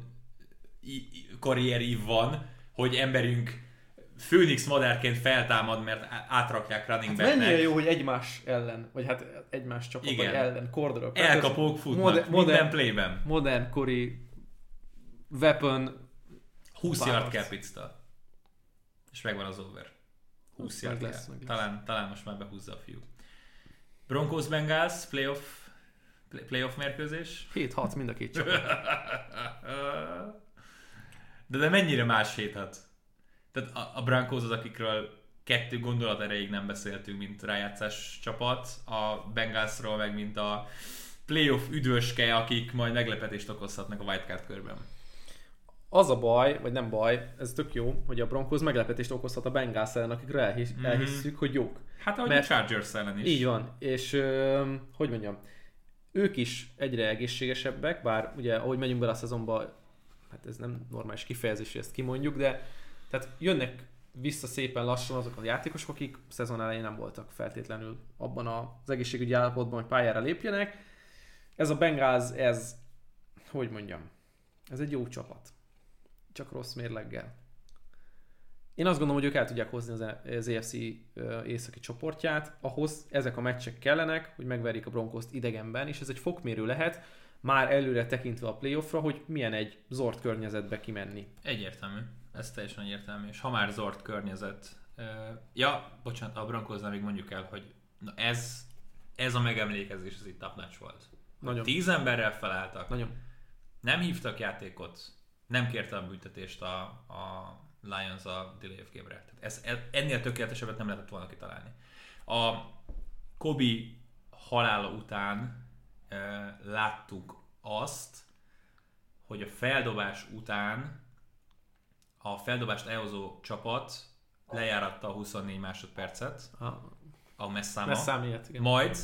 i- i- karrierív van, hogy emberünk Phoenix madárként feltámad, mert átrakják running Hát mennyire jó, hogy egymás ellen, vagy hát egymás csapat, Igen. ellen, Corderal. Elkapók futnak Modern, minden playben. modern kori weapon 20 Párharc. yard pitzta. És megvan az over. 20 Meg yard lesz. Talán, talán most már behúzza a fiú. Broncos Bengals, playoff, play- playoff mérkőzés. 7-6 mind a két csapat. De, de mennyire más héthat? Tehát a, a Broncos az, akikről kettő gondolat erejéig nem beszéltünk, mint rájátszás csapat, a Bengalsról meg mint a playoff üdvöske, akik majd meglepetést okozhatnak a wildcard körben. Az a baj, vagy nem baj, ez tök jó, hogy a Broncos meglepetést okozhat a Bengals ellen, akikről elhisz, Mhm. elhisszük, hogy jók. Hát ahogy Mert- a Chargers ellen is. Így van, és ö, hogy mondjam, ők is egyre egészségesebbek, bár ugye ahogy megyünk bele a szezonba, hát ez nem normális kifejezés, ezt kimondjuk, de tehát jönnek vissza szépen lassan azok a játékosok, akik szezon elején nem voltak feltétlenül abban az egészségügyi állapotban, hogy pályára lépjenek. Ez a Bengals, ez, hogy mondjam, ez egy jó csapat. Csak rossz mérleggel. Én azt gondolom, hogy ők el tudják hozni az, ö, északi csoportját, ahhoz ezek a meccsek kellenek, hogy megverjék a Broncos-t idegenben, és ez egy fokmérő lehet, már előre tekintve a playoffra, hogy milyen egy zord környezetbe kimenni. Egyértelmű. Ez teljesen egyértelmű. És ha már zord környezet. Ja, bocsánat, a Broncosnál még mondjuk el, hogy na ez, ez a megemlékezés, ez itt top notch volt. Nagyon. Tíz emberrel felálltak, Nagyon. nem hívtak játékot, nem kérte a büntetést a, a Lions a delay of game-re. Tehát ez, ennél tökéletesebbet nem lehetett volna kitalálni. A Kobe halála után e, láttuk azt, hogy a feldobás után a feldobást elhozó csapat lejáratta a 24 másodpercet, A, messzáma. Messzám ilyet, igen. Majd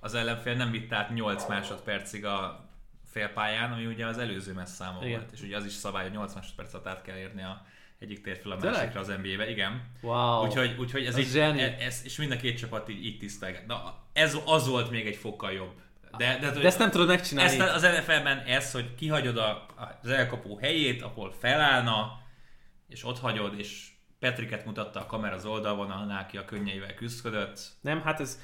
az ellenfél nem vitt át 8 másodpercig a félpályán, ami ugye az előző messzáma Igen. volt. És ugye az is szabály, hogy 8 másodpercet át kell érni a egyik térfél a Tényleg? másikra az NBA-be. Igen. Wow. Úgyhogy, úgyhogy ez, így, e- ez, és mind a két csapat így, így tisztelget. Na, ez az volt még egy fokkal jobb. De, de, De ezt nem tudod megcsinálni. ezt az NFL-ben ez, hogy kihagyod a, az elkapó helyét, ahol felállna, és ott hagyod, és Petriket mutatta a kamera az oldalvonalnál, aki a könnyeivel küzdködött. Nem, hát ez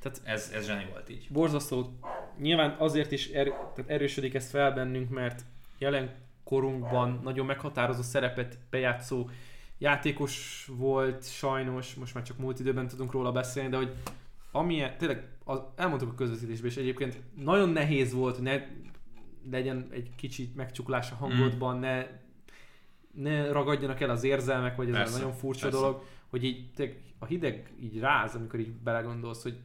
tehát Ez, ez zseni volt így. borzasztó. Nyilván azért is er, tehát erősödik ez fel bennünk, mert jelen korunkban nagyon meghatározó szerepet bejátszó játékos volt sajnos, most már csak múlt időben tudunk róla beszélni, de hogy amilyen, tényleg az, elmondtuk a közvetítésben, és egyébként nagyon nehéz volt, hogy ne legyen egy kicsit megcsuklás a hangodban, ne, ne ragadjanak el az érzelmek, vagy ez Persze, nagyon furcsa persze. dolog, hogy így a hideg így ráz, amikor így belegondolsz, hogy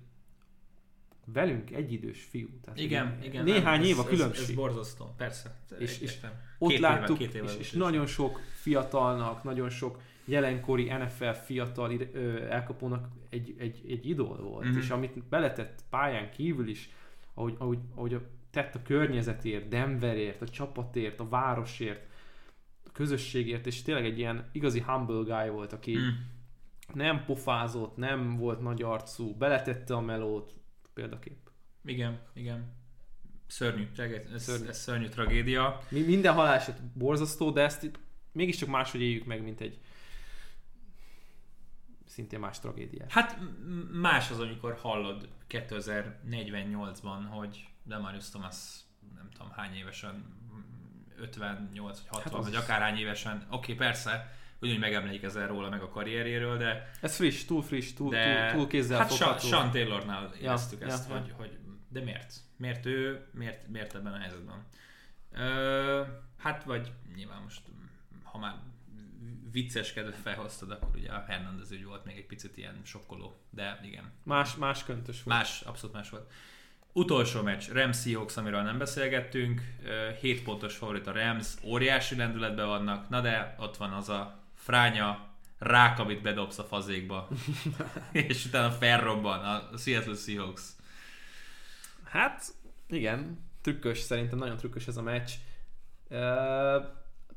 velünk egyidős fiú. Tehát Igen, igen. Néhány nem, év a különbség. Ez, ez borzasztó, persze. És- és. Ott Két láttuk, éve, két éve és, és is. nagyon sok fiatalnak, nagyon sok jelenkori NFL fiatal elkapónak egy, egy, egy idol volt, Mhm. és amit beletett pályán kívül is, ahogy, ahogy, ahogy a, tett a környezetért, Denverért, a csapatért, a városért, közösségért, és tényleg egy ilyen igazi humble guy volt, aki Mm. nem pofázott, nem volt nagy arcú, beletette a melót, példakép. Igen, igen. Szörnyű, ez, Szörnyű. ez szörnyű tragédia. Mi, minden haláleset borzasztó, de ezt mégiscsak máshogy éljük meg, mint egy szintén más tragédiát. Hát más az, amikor hallod 2048-ban, hogy Demarius Thomas nem tudom hány évesen, 58 vagy 60 Hát az- vagy akárhány évesen, oké persze, ugyanúgy megemlékezel róla meg a karrierjéről, de, Ez friss, túl friss, túl, de túl, túl kézzel hát Sean. Sean Taylornál éreztük ja, ezt, ja. hogy, hogy de miért? Miért ő, miért, miért ebben a helyzetben? Ö, hát vagy nyilván most, ha már vicceskedve felhoztad, akkor ugye a Hernandez ügy volt még egy picit ilyen sokkoló, de igen. Más, más köntös volt. Más, abszolút más volt. Utolsó meccs, Rams Seahawks, amiről nem beszélgettünk. 7 pontos favorit a Rams, óriási lendületben vannak, na de ott van az a fránya rák, amit bedobsz a fazékba, és utána felrobban a Seattle Seahawks. Hát, igen, trükkös, szerintem nagyon trükkös ez a meccs. Uh,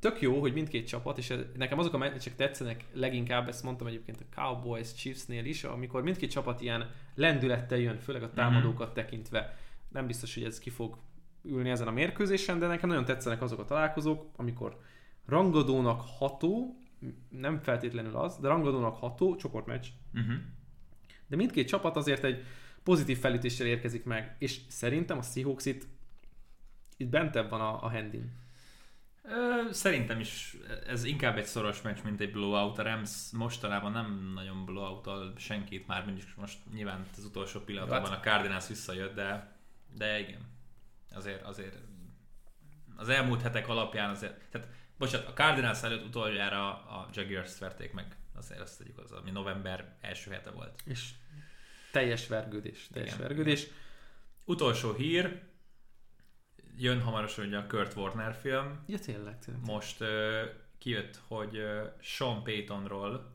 tök jó, hogy mindkét csapat, és nekem azok a meccsek tetszenek leginkább, ezt mondtam egyébként a Cowboys Chiefsnél is, amikor mindkét csapat ilyen lendülettel jön, főleg a támadókat mm-hmm. tekintve. Nem biztos, hogy ez ki fog ülni ezen a mérkőzésen, de nekem nagyon tetszenek azok a találkozók, amikor rangadónak ható, nem feltétlenül az, de rangadónak ható csoportmeccs. Uh-huh. De mindkét csapat azért egy pozitív felütéssel érkezik meg, és szerintem a Seahawks itt, itt bentebb van a, a handin. Szerintem is ez inkább egy szoros meccs, mint egy blowout. A Rams mostanában nem nagyon blowout senkit már, mindig most nyilván az utolsó pillanatban hát. a Cardinals visszajött, de, de igen, azért, azért az elmúlt hetek alapján azért, tehát bocsánat, a Cardinals előtt utoljára a Jaguars-t verték meg, azért azt tegyük az, ami november első hete volt. És teljes vergődés, teljes igen, vergődés. Igen. Utolsó hír, jön hamarosan ugye a Kurt Warner film. Ja, tényleg. tényleg. Most uh, kijött, hogy uh, Sean Paytonról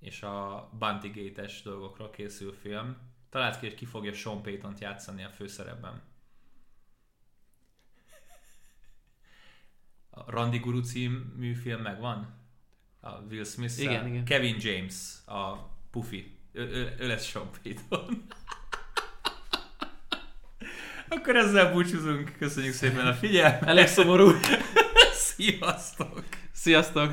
és a Bounty Gate-es dolgokról készül film. Talált ki, hogy ki fogja Sean Payton-t játszani a főszerepben. A Randy Guru című film megvan? A Will smith igen, igen. Kevin James, a Puffy. Ő, ő, ő lesz Sean Payton. Akkor ezzel búcsúzunk. Köszönjük szépen a figyelmet. Elég szomorú. Sziasztok! Sziasztok!